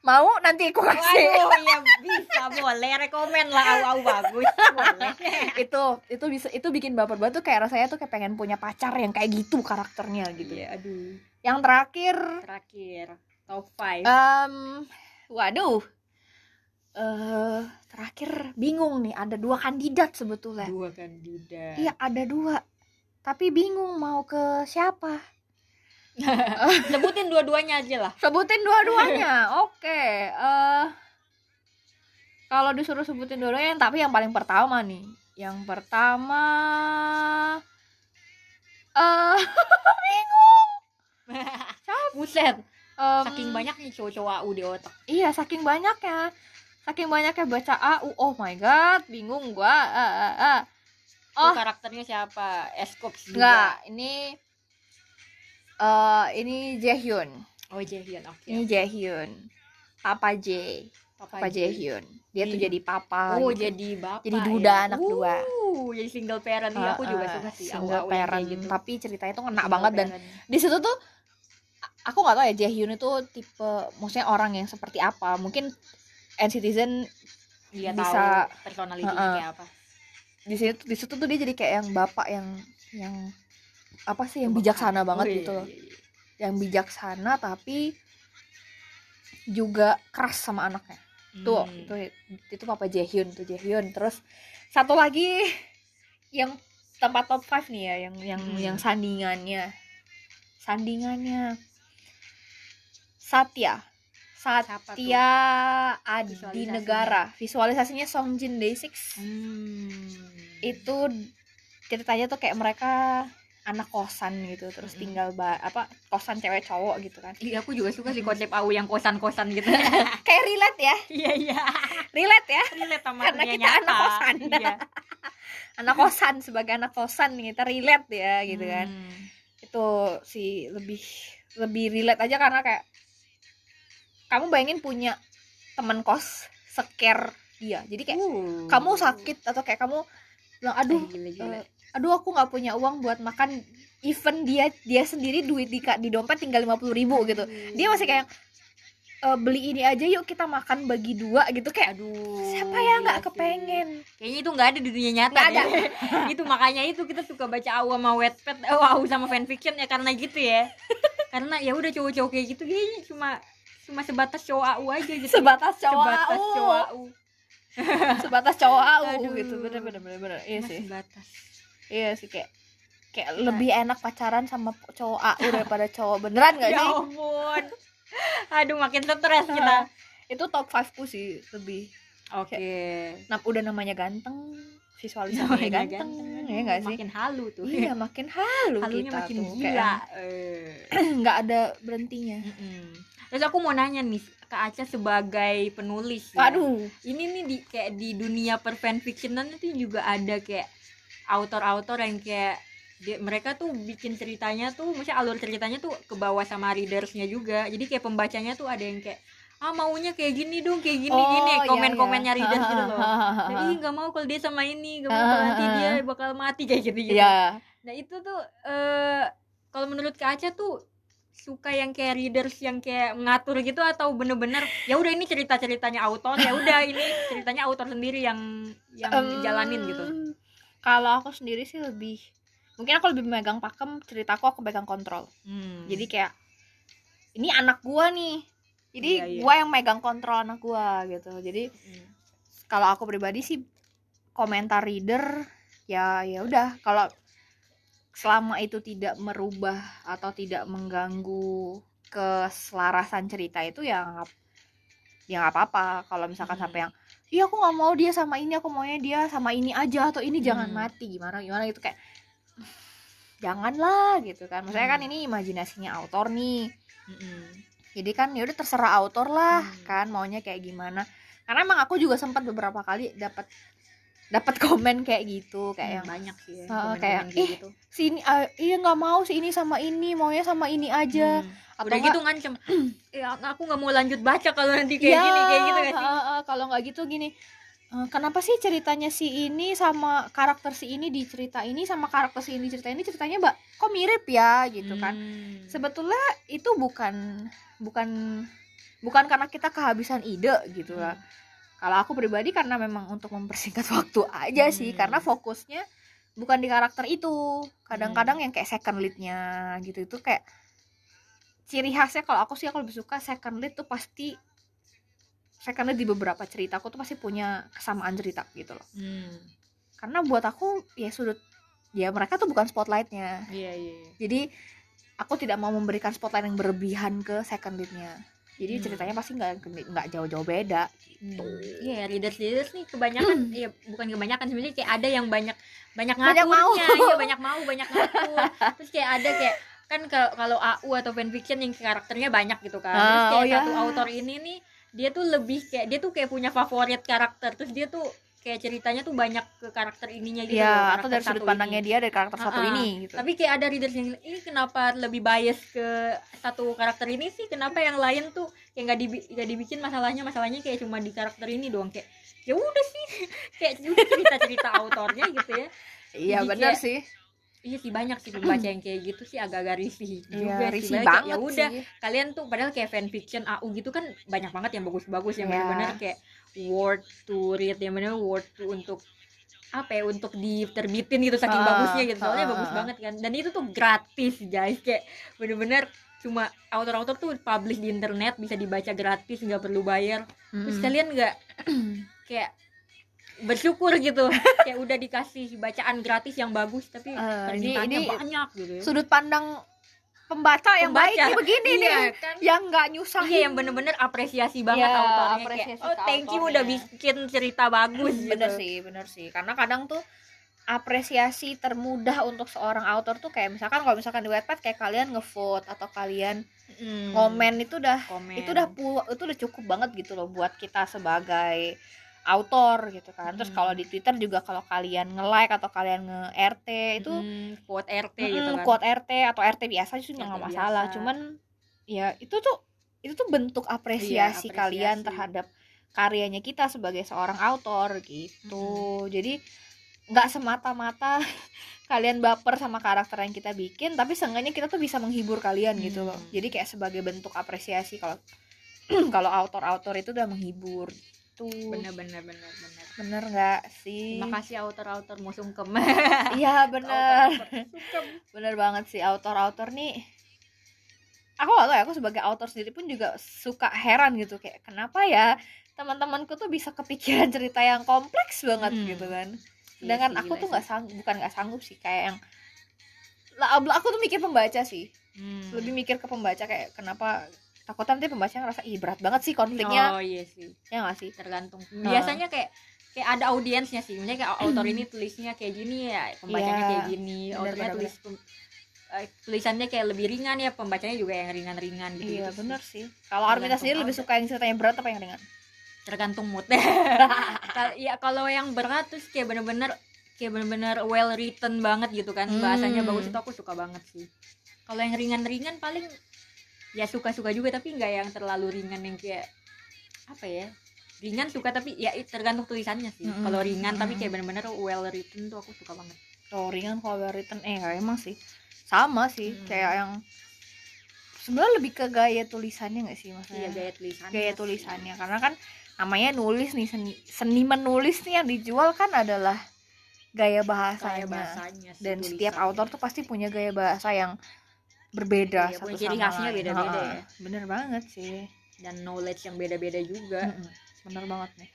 mau nanti aku kasih Waduh, ya bisa boleh rekomen lah au-au bagus boleh. itu itu bisa itu bikin baper banget tuh kayak rasanya tuh kayak pengen punya pacar yang kayak gitu karakternya gitu Iya, aduh. yang terakhir Terakhir top 5. em waduh eh terakhir bingung nih ada dua kandidat sebetulnya Dua kandidat. iya ada dua tapi bingung mau ke siapa. Sebutin dua-duanya aja lah. sebutin dua-duanya oke. Eh kalau disuruh sebutin dua-duanya tapi yang paling pertama nih. Yang pertama eh bingung. Buset, Em, saking banyak nih cowok-cowok AU di otak. iya saking banyaknya. Saking banyaknya baca AU oh my god bingung gua. Ah, ah, ah. Oh, karakternya siapa? Escop enggak ini eh ini Jaehyun Oh, Jaehyun, oke. ini Jaehyun Papa J Papa Jaehyun dia tuh Iya. jadi papa Oh, gitu. jadi bapak. Jadi duda ya. anak dua. Uh, jadi single parent. Iya, aku juga Uh, suka sih single parent gitu. tapi ceritanya tuh kena Single banget dan parent. di situ tuh aku nggak tahu ya Jaehyun itu tipe maksudnya orang yang seperti apa mungkin Citizen dia bisa- tahu personality Uh-uh. kayak apa. Di situ di situ tuh dia jadi kayak yang bapak yang yang apa sih yang bijaksana banget Oh, iya, gitu loh iya, iya. yang bijaksana tapi juga keras sama anaknya tuh Hmm. itu itu papa Jaehyun tuh Jaehyun terus satu lagi yang tempat top 5 nih ya yang yang Hmm. yang sandingannya sandingannya Satya tuh? Satya Adi Visualisasinya. Negara visualisasinya Songjin Day6 Hmm. itu ceritanya tuh kayak mereka anak kosan gitu terus Mm-mm. tinggal ba apa kosan cewek cowok gitu kan Iya, aku juga suka sih konsep AU yang kosan-kosan gitu. kayak relate ya Iya, iya. relate ya Relate sama Karena kita anak nyata. kosan. Iya. anak kosan sebagai anak kosan nih, kita relate ya gitu kan Hmm. itu sih lebih lebih relate aja karena kayak kamu bayangin punya teman kos scare dia jadi kayak Uh. kamu sakit atau kayak kamu bilang aduh gila, gila. eh, aduh aku nggak punya uang buat makan even dia dia sendiri duit di di dompet tinggal lima puluh ribu gitu dia masih kayak "Eh, beli ini aja yuk kita makan bagi dua gitu kayak aduh siapa ya nggak sih. kepengen kayaknya itu nggak ada di dunia nyata Nggak ada. deh. itu makanya itu kita suka baca AU sama Wattpad eh, AU sama fanfiction ya karena gitu ya karena ya udah cowok-cowok kayak gitu kayaknya cuma cuma sebatas cowok AU aja gitu. Sebatas cowok sebatas AU. cowok AU sebatas cowok AU Aduh. gitu. Bener bener bener bener. Iya sih. sebatas. Iya sih kayak kayak lebih enak pacaran sama cowok AU daripada cowok beneran gak ya sih? ampun. Aduh makin stres kita. Itu top 5 ku sih lebih. Oke. Nah, udah namanya ganteng visualisasinya Namanya ganteng, ganteng, ya gak sih? Makin halu tuh. Iya makin halu halunya kita makin tuh gila. Eh. nggak ada berhentinya. Mm-mm. Terus aku mau nanya nih ke Aca sebagai penulis ya. aduh Ini nih di kayak di dunia per fanfictionan itu juga ada kayak autor-autor yang kayak dia, mereka tuh bikin ceritanya tuh maksudnya alur ceritanya tuh ke bawah sama readersnya juga. Jadi kayak pembacanya tuh ada yang kayak ah maunya kayak gini dong kayak gini Oh, gini iya, komen-komennya iya. readers gitu loh. Jadi nggak mau kalau dia sama ini, nggak mau kalau nanti dia bakal mati kayak gitu gitu. Iya. Nah itu tuh eh kalau menurut Kak Aca tuh suka yang kayak readers yang kayak mengatur gitu atau bener-bener ya udah ini cerita-ceritanya autor ya udah ini ceritanya autor sendiri yang yang Em, jalanin gitu. Kalau aku sendiri sih lebih mungkin aku lebih megang pakem ceritaku aku pegang kontrol. Hmm. Jadi kayak ini anak gua nih. Jadi Iya, iya. gua yang megang kontrol anak gua gitu. Jadi Hmm. kalau aku pribadi sih komentar reader ya ya udah kalau selama itu tidak merubah atau tidak mengganggu keselarasan cerita itu ya nggak ya nggak apa-apa kalau misalkan Hmm. sampai yang iya aku nggak mau dia sama ini aku maunya dia sama ini aja atau ini jangan Hmm. mati gimana gimana gitu kayak janganlah gitu kan maksudnya kan Hmm. ini imajinasinya autor nih Mm-mm. jadi kan ya udah terserah autor lah Hmm. kan maunya kayak gimana karena emang aku juga sempat beberapa kali dapat dapat komen kayak gitu kayak yang banyak sih ya, komen-komen kayak, "Ih, gitu. si ini ah, iya nggak mau si ini sama ini maunya sama ini aja Hmm. atau Udah nggak, gitu ngancem. ya aku nggak mau lanjut baca kalau nanti kayak "Ya, gini kayak gitu gak sih? heeh, heeh, kalau nggak gitu gini "Eh, kenapa sih ceritanya si ini sama karakter si ini di cerita ini sama karakter si ini di cerita ini ceritanya mbak kok mirip ya gitu kan Hmm. sebetulnya itu bukan bukan bukan karena kita kehabisan ide gitu lah kalau aku pribadi karena memang untuk mempersingkat waktu aja sih Hmm. karena fokusnya bukan di karakter itu kadang-kadang yang kayak second leadnya gitu itu kayak ciri khasnya kalau aku sih aku lebih suka second lead tuh pasti second lead di beberapa cerita aku tuh pasti punya kesamaan cerita gitu loh Hmm. karena buat aku ya sudut ya mereka tuh bukan spotlightnya Iya iya. iya. jadi aku tidak mau memberikan spotlight yang berlebihan ke second leadnya jadi Hmm. ceritanya pasti nggak nggak jauh-jauh beda gitu Iya, readers readers nih kebanyakan ya bukan kebanyakan sebenarnya kayak ada yang banyak banyak Banyak ngaturnya, mau. iya banyak mau, banyak ngatur. Terus kayak ada kayak kan kalau kalau AU atau fanfiction yang karakternya banyak gitu kan. Terus Ah, kayak oh ya. satu autor ini nih dia tuh lebih kayak dia tuh kayak punya favorit karakter. Terus dia tuh kayak ceritanya tuh banyak ke karakter ininya gitu ya atau dari sudut satu pandangnya ini. dia dari karakter satu Ah, ah. ini gitu tapi kayak ada readers yang ini kenapa lebih bias ke satu karakter ini sih kenapa yang lain tuh kayak nggak dibi dibikin masalahnya masalahnya kayak cuma di karakter ini doang kayak ya udah sih kayak udah cerita cerita autornya gitu ya iya benar sih iya sih banyak sih pembaca yang kayak gitu sih agak-agak risih juga Iya, sih risih Banyak kayak, banget ya udah sih. kalian tuh padahal kayak fanfiction AU gitu kan banyak banget yang bagus-bagus yang Iya. benar-benar kayak worth to read yang benar worth to untuk apa ya untuk diterbitin gitu saking Ah, bagusnya gitu. Soalnya ah, bagus ah, banget kan. Dan itu tuh gratis guys. Kayak bener-bener cuma author-author tuh publish di internet bisa dibaca gratis nggak perlu bayar. Terus Mm-mm. kalian nggak kayak bersyukur gitu. Kayak udah dikasih bacaan gratis yang bagus tapi Eh, ini- ini banyak gitu ya. sudut pandang pembaca yang Pembaca. baik nih begini Iya, nih kan? yang nggak nyusahin Iya yang bener-bener apresiasi banget Iya, autornya apresiasi kayak oh thank you udah bikin cerita bagus bener gitu. sih bener sih karena kadang tuh apresiasi termudah untuk seorang author tuh kayak misalkan kalau misalkan di Wattpad kayak kalian ngevote atau kalian Hmm, komen itu udah komen. itu udah pu itu udah cukup banget gitu loh buat kita sebagai autor gitu kan terus Hmm. kalau di Twitter juga kalau kalian nge-like atau kalian nge-RT itu Hmm, quote RT mm, gitu kan quote RT atau RT biasa sih nggak masalah biasa. cuman ya itu tuh itu tuh bentuk apresiasi, Iya, kalian apresiasi. terhadap karyanya kita sebagai seorang autor gitu Hmm. jadi nggak semata-mata kalian baper sama karakter yang kita bikin tapi seenggaknya kita tuh bisa menghibur kalian gitu loh Hmm. jadi kayak sebagai bentuk apresiasi kalau kalau autor-autor itu udah menghibur tuh bener bener bener bener. Bener nggak sih? Terima kasih autor-autor mau sungkem iya bener. Bener banget sih autor-autor nih. Aku gak tau ya aku sebagai autor sendiri pun juga suka heran gitu kayak kenapa ya teman-temanku tuh bisa kepikiran cerita yang kompleks banget Hmm. gitu kan. Iya sedangkan sih, aku tuh nggak sanggup bukan nggak sanggup sih kayak yang lah aku tuh mikir pembaca sih. Hmm. lebih mikir ke pembaca kayak kenapa takutnya nanti pembaca ngerasa ih berat banget sih konfliknya. Oh iya sih. Ya gak sih? Tergantung. Biasanya kayak kayak ada audiensnya sih. Misalnya kayak autor ini tulisnya kayak gini ya pembacanya Iya, kayak gini. Autornya tulis eh, tulisannya kayak lebih ringan ya pembacanya juga yang ringan-ringan gitu iya gitu bener sih. Kalau Armita sendiri lebih suka yang ceritanya berat apa yang ringan? Tergantung mood. Ya kalau yang berat terus kayak bener-bener kayak bener-bener well written banget gitu kan bahasanya Hmm. bagus itu aku suka banget sih. Kalau yang ringan-ringan paling ya suka-suka juga tapi nggak yang terlalu ringan yang kayak apa ya ringan suka tapi ya tergantung tulisannya sih. Mm-mm. kalau ringan tapi kayak bener-bener well written tuh aku suka banget. Oh ringan kalau well written eh emang sih. Sama sih Hmm. kayak yang sebenarnya lebih ke gaya tulisannya nggak sih maksudnya? Iya gaya tulisannya gaya sih. tulisannya karena kan namanya nulis nih seni seniman nulis nih yang dijual kan adalah gaya bahasanya, Gaya bahasanya dan setiap autor tuh pasti punya gaya bahasa yang berbeda Iya, satu ciri sama khasnya beda-beda ya. bener banget sih. Dan knowledge yang beda-beda juga. Mm-mm. bener banget nih.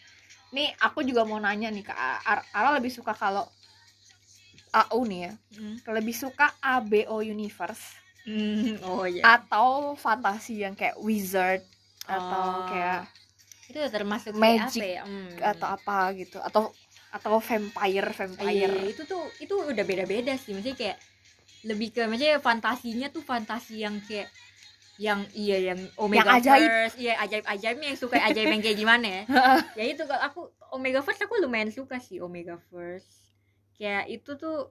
Nih aku juga mau nanya nih ke Ara, Ara lebih suka kalau AU nih ya. Hmm. lebih suka ABO universe Hmm, oh iya. atau fantasi yang kayak wizard atau Oh. kayak itu termasuk Magic apa ya? Hmm. atau apa gitu. Atau atau vampire vampire. Iya, itu tuh itu udah beda-beda sih. Maksudnya kayak lebih ke maksudnya fantasinya tuh fantasi yang kayak yang iya yang Omega ajaib. Verse, iya ajaib ajaibnya yang suka ajaib yang kayak gimana ya. Ya itu kalau aku Omega Verse aku lumayan suka sih Omega Verse kayak itu tuh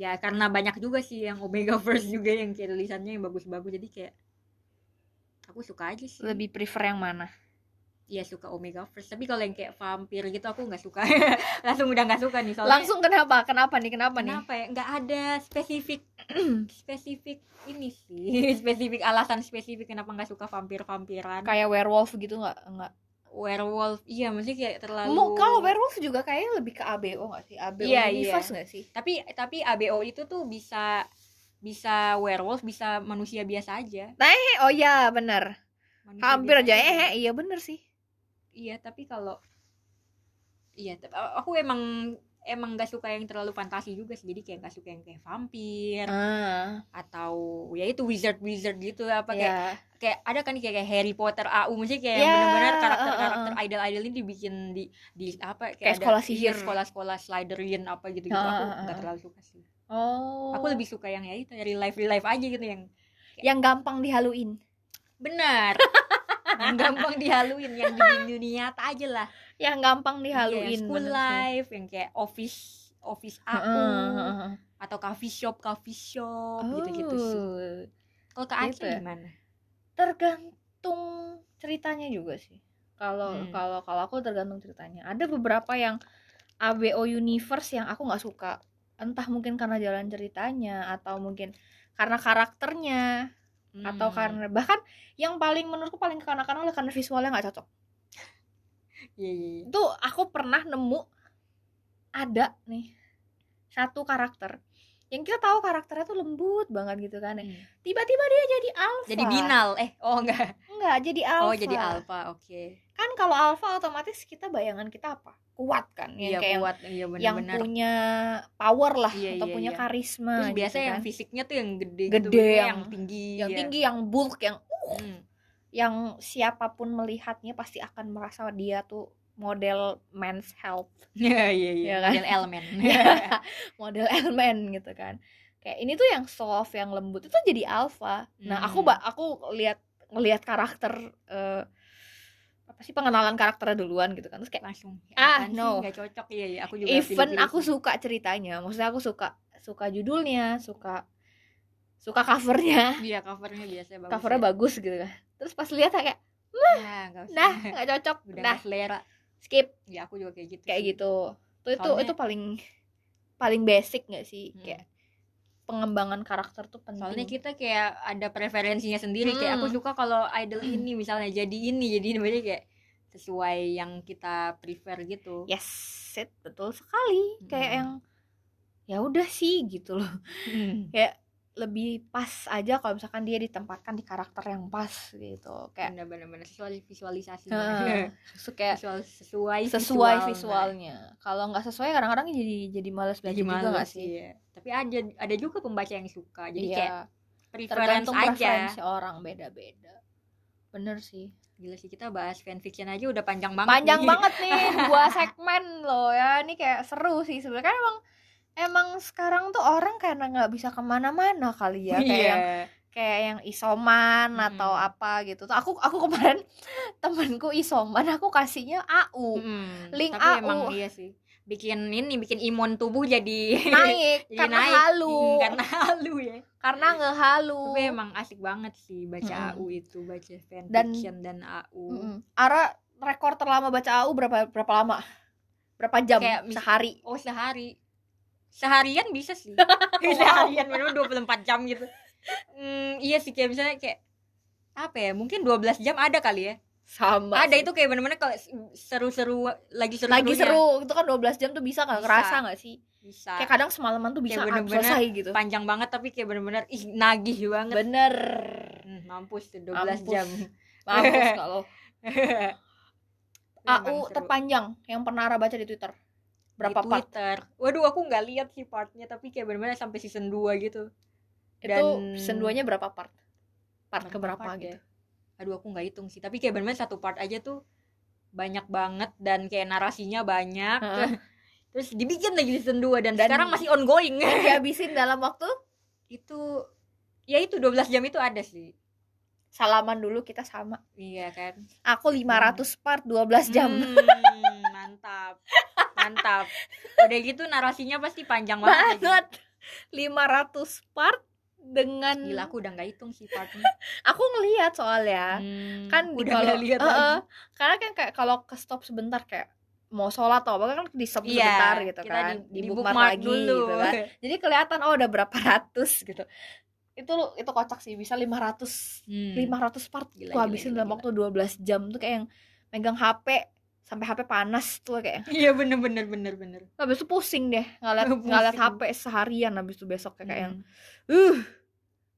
ya karena banyak juga sih yang Omega Verse juga yang kayak tulisannya yang bagus-bagus. Jadi kayak aku suka aja sih. Lebih prefer yang mana Iya suka Omega Verse tapi kalau yang kayak vampir gitu aku nggak suka. Langsung udah nggak suka nih soalnya. Langsung kenapa? Kenapa nih? Kenapa, nih? Kenapa ya? Nggak ada spesifik spesifik ini sih. Spesifik alasan spesifik kenapa nggak suka vampir vampiran kayak werewolf gitu nggak? Nggak. Werewolf. Iya maksudnya kayak terlalu mau kalau werewolf juga kayaknya lebih ke ABO nggak sih? ABO Iya, universe iya. nggak sih? Tapi tapi ABO itu tuh bisa bisa werewolf bisa manusia biasa aja. Eh oh iya bener. Manusia hampir aja. aja. eh iya bener sih iya tapi kalau iya tapi aku emang emang nggak suka yang terlalu fantasi juga sih. Jadi kayak nggak suka yang kayak vampir ah. atau ya itu wizard wizard gitu apa kayak ya kayak ada kan kayak, kayak Harry Potter AU maksudnya kayak Ya, yang benar-benar uh, karakter-karakter uh, uh. idol-idol ini dibikin di di apa kayak, Kayak ada- sekolah iya, sihir. sekolah-sekolah Slytherin apa gitu-gitu. Uh, aku uh, uh, nggak uh. terlalu suka sih. Oh. Aku lebih suka yang ya itu real life real life aja gitu yang yang gampang dihaluin. Benar yang gampang dihaluin yang di dunia nyata aja lah yang gampang dihaluin school bener sih. life yang kayak office office Heeh, heeh. atau coffee shop coffee shop gitu-gitu sih Oh, kalau ke gitu Aceh ya? gimana tergantung ceritanya juga sih kalau Hmm. kalau kalau aku tergantung ceritanya ada beberapa yang ABO universe yang aku nggak suka entah mungkin karena jalan ceritanya atau mungkin karena karakternya atau Hmm. karena bahkan yang paling menurutku paling kekanak-kanak adalah karena visualnya nggak cocok Iya, iya, iya. itu aku pernah nemu ada nih satu karakter yang kita tahu karakternya tuh lembut banget gitu kan ya. Hmm. tiba-tiba dia jadi alpha jadi binal eh oh enggak enggak jadi alpha oh jadi alpha oke kan kalau alpha otomatis kita bayangan kita apa kuat kan yang iya kayak yang- kuat iya yang benar-benar punya power lah Iya, atau iya, punya iya. karisma terus gitu biasa yang kan. fisiknya tuh yang gede Gede, gitu, yang- yang tinggi yang ya. tinggi yang bulk yang Hmm. yang siapa pun melihatnya pasti akan merasa dia tuh model men's health Iya iya iya. Iya kan? Model elemen. model elemen gitu kan kayak ini tuh yang soft yang lembut itu jadi alpha nah aku Hmm. aku lihat ngelihat karakter eh, apa sih pengenalan karakternya duluan gitu kan terus kayak Langsung. Ah, apaan sih? no. Nggak cocok iya iya. Aku juga even aku suka ceritanya maksudnya aku suka suka judulnya suka suka covernya Iya covernya biasa bagus. covernya ya. bagus gitu kan terus pas lihat kayak Ya, usah. nah nggak cocok Udah nah selera. skip Ya aku juga kayak gitu. kayak sih. gitu tuh itu Soalnya- itu paling paling basic nggak sih Hmm. kayak pengembangan karakter tuh penting Soalnya kita kayak ada preferensinya sendiri kayak aku Hmm. suka kalau idol ini misalnya jadi ini jadi ini berarti kayak sesuai yang kita prefer gitu. yes it betul sekali kayak Hmm. yang ya udah sih gitu loh Hmm. kayak lebih pas aja kalau misalkan dia ditempatkan di karakter yang pas gitu kayak Bener-bener sesuai visualisasi. Su- kayak Visual sesuai sesuai visual, visualnya kalau nggak sesuai kadang-kadang jadi jadi males Nah, belajar jadi juga males sih ya. Tapi ada ada juga pembaca yang suka. Jadi iya kayak tergantung aja. preferensi orang beda-beda bener sih Gila sih kita bahas fanfiction aja udah panjang banget. panjang nih. banget nih dua segmen loh ya ini kayak seru sih sebenarnya kan emang emang sekarang tuh orang karena nggak bisa ke mana-mana kali ya kayak Iya. yang kayak yang isoman Mm-mm. atau apa gitu tuh aku aku kemarin temanku isoman aku kasihnya AU Mm-mm. Link Tapi AU. emang iya sih. Bikin ini bikin imun tubuh jadi naik jadi karena naik. halu Mm, karena halu ya. karena ngehalu Tapi emang asik banget sih baca Mm-mm. AU itu, baca Dan- fanfiction dan, AU. Mm-mm. Ara rekor terlama baca AU berapa berapa lama berapa jam Kayak sehari Oh, sehari. Seharian bisa sih. Seharian minum 24 jam gitu. Hmm, iya sih kayak misalnya kayak apa ya? Mungkin 12 jam ada kali ya. sama ada sih. itu kayak bener-bener kalau seru-seru lagi seru lagi seru itu kan 12 jam tuh bisa nggak kerasa nggak sih bisa kayak kadang semalaman tuh bisa Kayak ah, bener-bener selesai gitu panjang banget tapi kayak bener-bener ih nagih banget bener Hmm, mampus tuh 12 Mampus. jam mampus kalau AU terpanjang yang pernah Ara baca di Twitter berapa di part Twitter. Waduh, aku nggak lihat sih partnya, tapi kayak benar-benar sampai season 2 gitu. itu Dan- season 2 nya berapa part part Berapa keberapa part gitu ya? Aduh, aku nggak hitung sih, tapi kayak benar-benar satu part aja tuh banyak banget dan kayak narasinya banyak. Heeh. Terus dibikin lagi season 2 dan, Dan- sekarang masih ongoing. Dihabisin dalam waktu itu ya itu 12 jam itu ada sih. salaman dulu kita sama Iya kan? aku 500 part 12 jam Hmm, mantap. Mantap. Udah gitu narasinya pasti panjang banget. banget 500 part dengan Gila aku udah nggak hitung sih partnya. aku ngelihat soalnya Hmm, kan udah kalau lihat eh. karena kan kayak kalau ke stop sebentar kayak mau sholat atau apa kan di stop Iya, sebentar gitu kita kan di, di, di bookmark bookmark lagi dulu. gitu kan jadi kelihatan oh udah berapa ratus gitu itu itu kocak sih bisa 500 Hmm. 500 part Gila, gua gila, habisin gila, dalam gila. waktu 12 jam tuh kayak yang megang HP sampai HP panas tuh kayak Iya bener bener bener bener. habis itu pusing deh ngeliat ngeliat HP seharian habis itu besok kayak yang Hmm. uh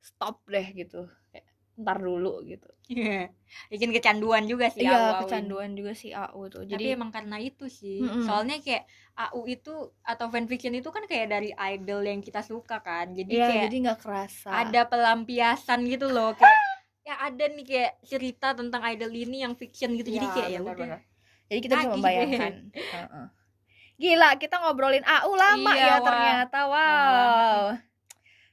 stop deh gitu kayak ntar dulu gitu Iya. Bikin kecanduan juga sih iya AU kecanduan juga sih AU tuh Jadi jadi emang karena itu sih. Mm-mm. Soalnya kayak AU itu atau fanfiction itu kan kayak dari idol yang kita suka kan. Jadi Iya, kayak jadi nggak kerasa. ada pelampiasan gitu loh kayak ya ada nih kayak cerita tentang idol ini yang fiction gitu. jadi Iya, kayak ya udah. Jadi kita bisa Nagih deh. membayangkan. Gila, kita ngobrolin AU lama Iya, ya wah. ternyata. Wow.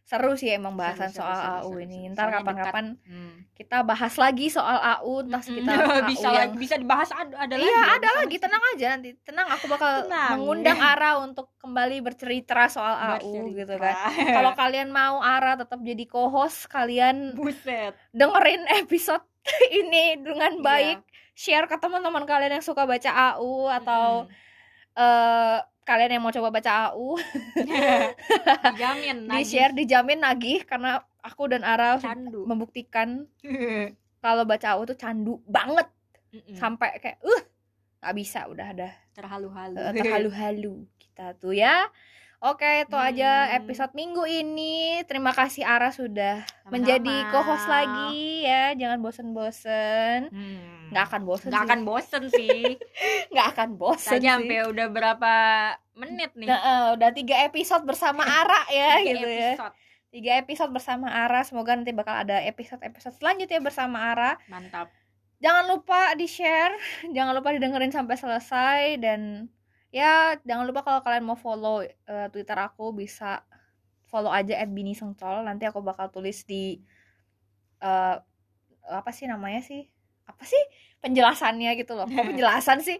seru sih emang bahasan Seru, soal seru, AU seru, ini seru. ntar kapan-kapan Hmm. kita bahas lagi soal AU entah kita AU bisa yang lagi- bisa dibahas ada, ada lagi iya ya, ada bisa lagi tenang aja nanti tenang aku bakal Tenang. mengundang Ara untuk kembali bercerita soal AU bercerita. gitu kan kalau kalian mau Ara tetap jadi co-host kalian buset dengerin episode ini dengan Iya. Share ke teman-teman kalian yang suka baca AU atau Mm-mm. eh kalian yang mau coba baca AU dijamin di share dijamin nagih karena aku dan Ara candu membuktikan kalau baca AU tuh candu banget Mm-mm. sampai kayak uh nggak bisa udah ada terhalu-halu eh, terhalu-halu kita tuh ya oke itu aja Hmm. episode minggu ini terima kasih Ara sudah Sama-sama. menjadi co-host lagi ya jangan bosen-bosen Hmm. Nggak akan bosen nggak akan bosen sih. Nggak akan bosen sih. sampai udah berapa menit nih? Nah, eh, udah tiga episode bersama Ara ya Tiga gitu ya. episode. tiga episode bersama Ara. Semoga nanti bakal ada episode episode selanjutnya bersama Ara. Mantap. Jangan lupa di share jangan lupa didengerin sampai selesai dan ya jangan lupa kalau kalian mau follow eh, twitter aku bisa follow aja at bini sengcol nanti aku bakal tulis di eh apa sih namanya sih apa sih penjelasannya gitu loh. Kok penjelasan sih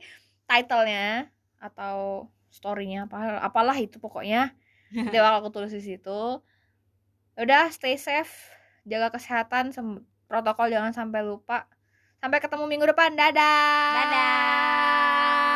titlenya atau storynya apa apalah itu pokoknya. Nanti bakal aku tulis di situ. Udah stay safe jaga kesehatan protokol jangan sampai lupa. Sampai ketemu minggu depan. Dadah! Dadah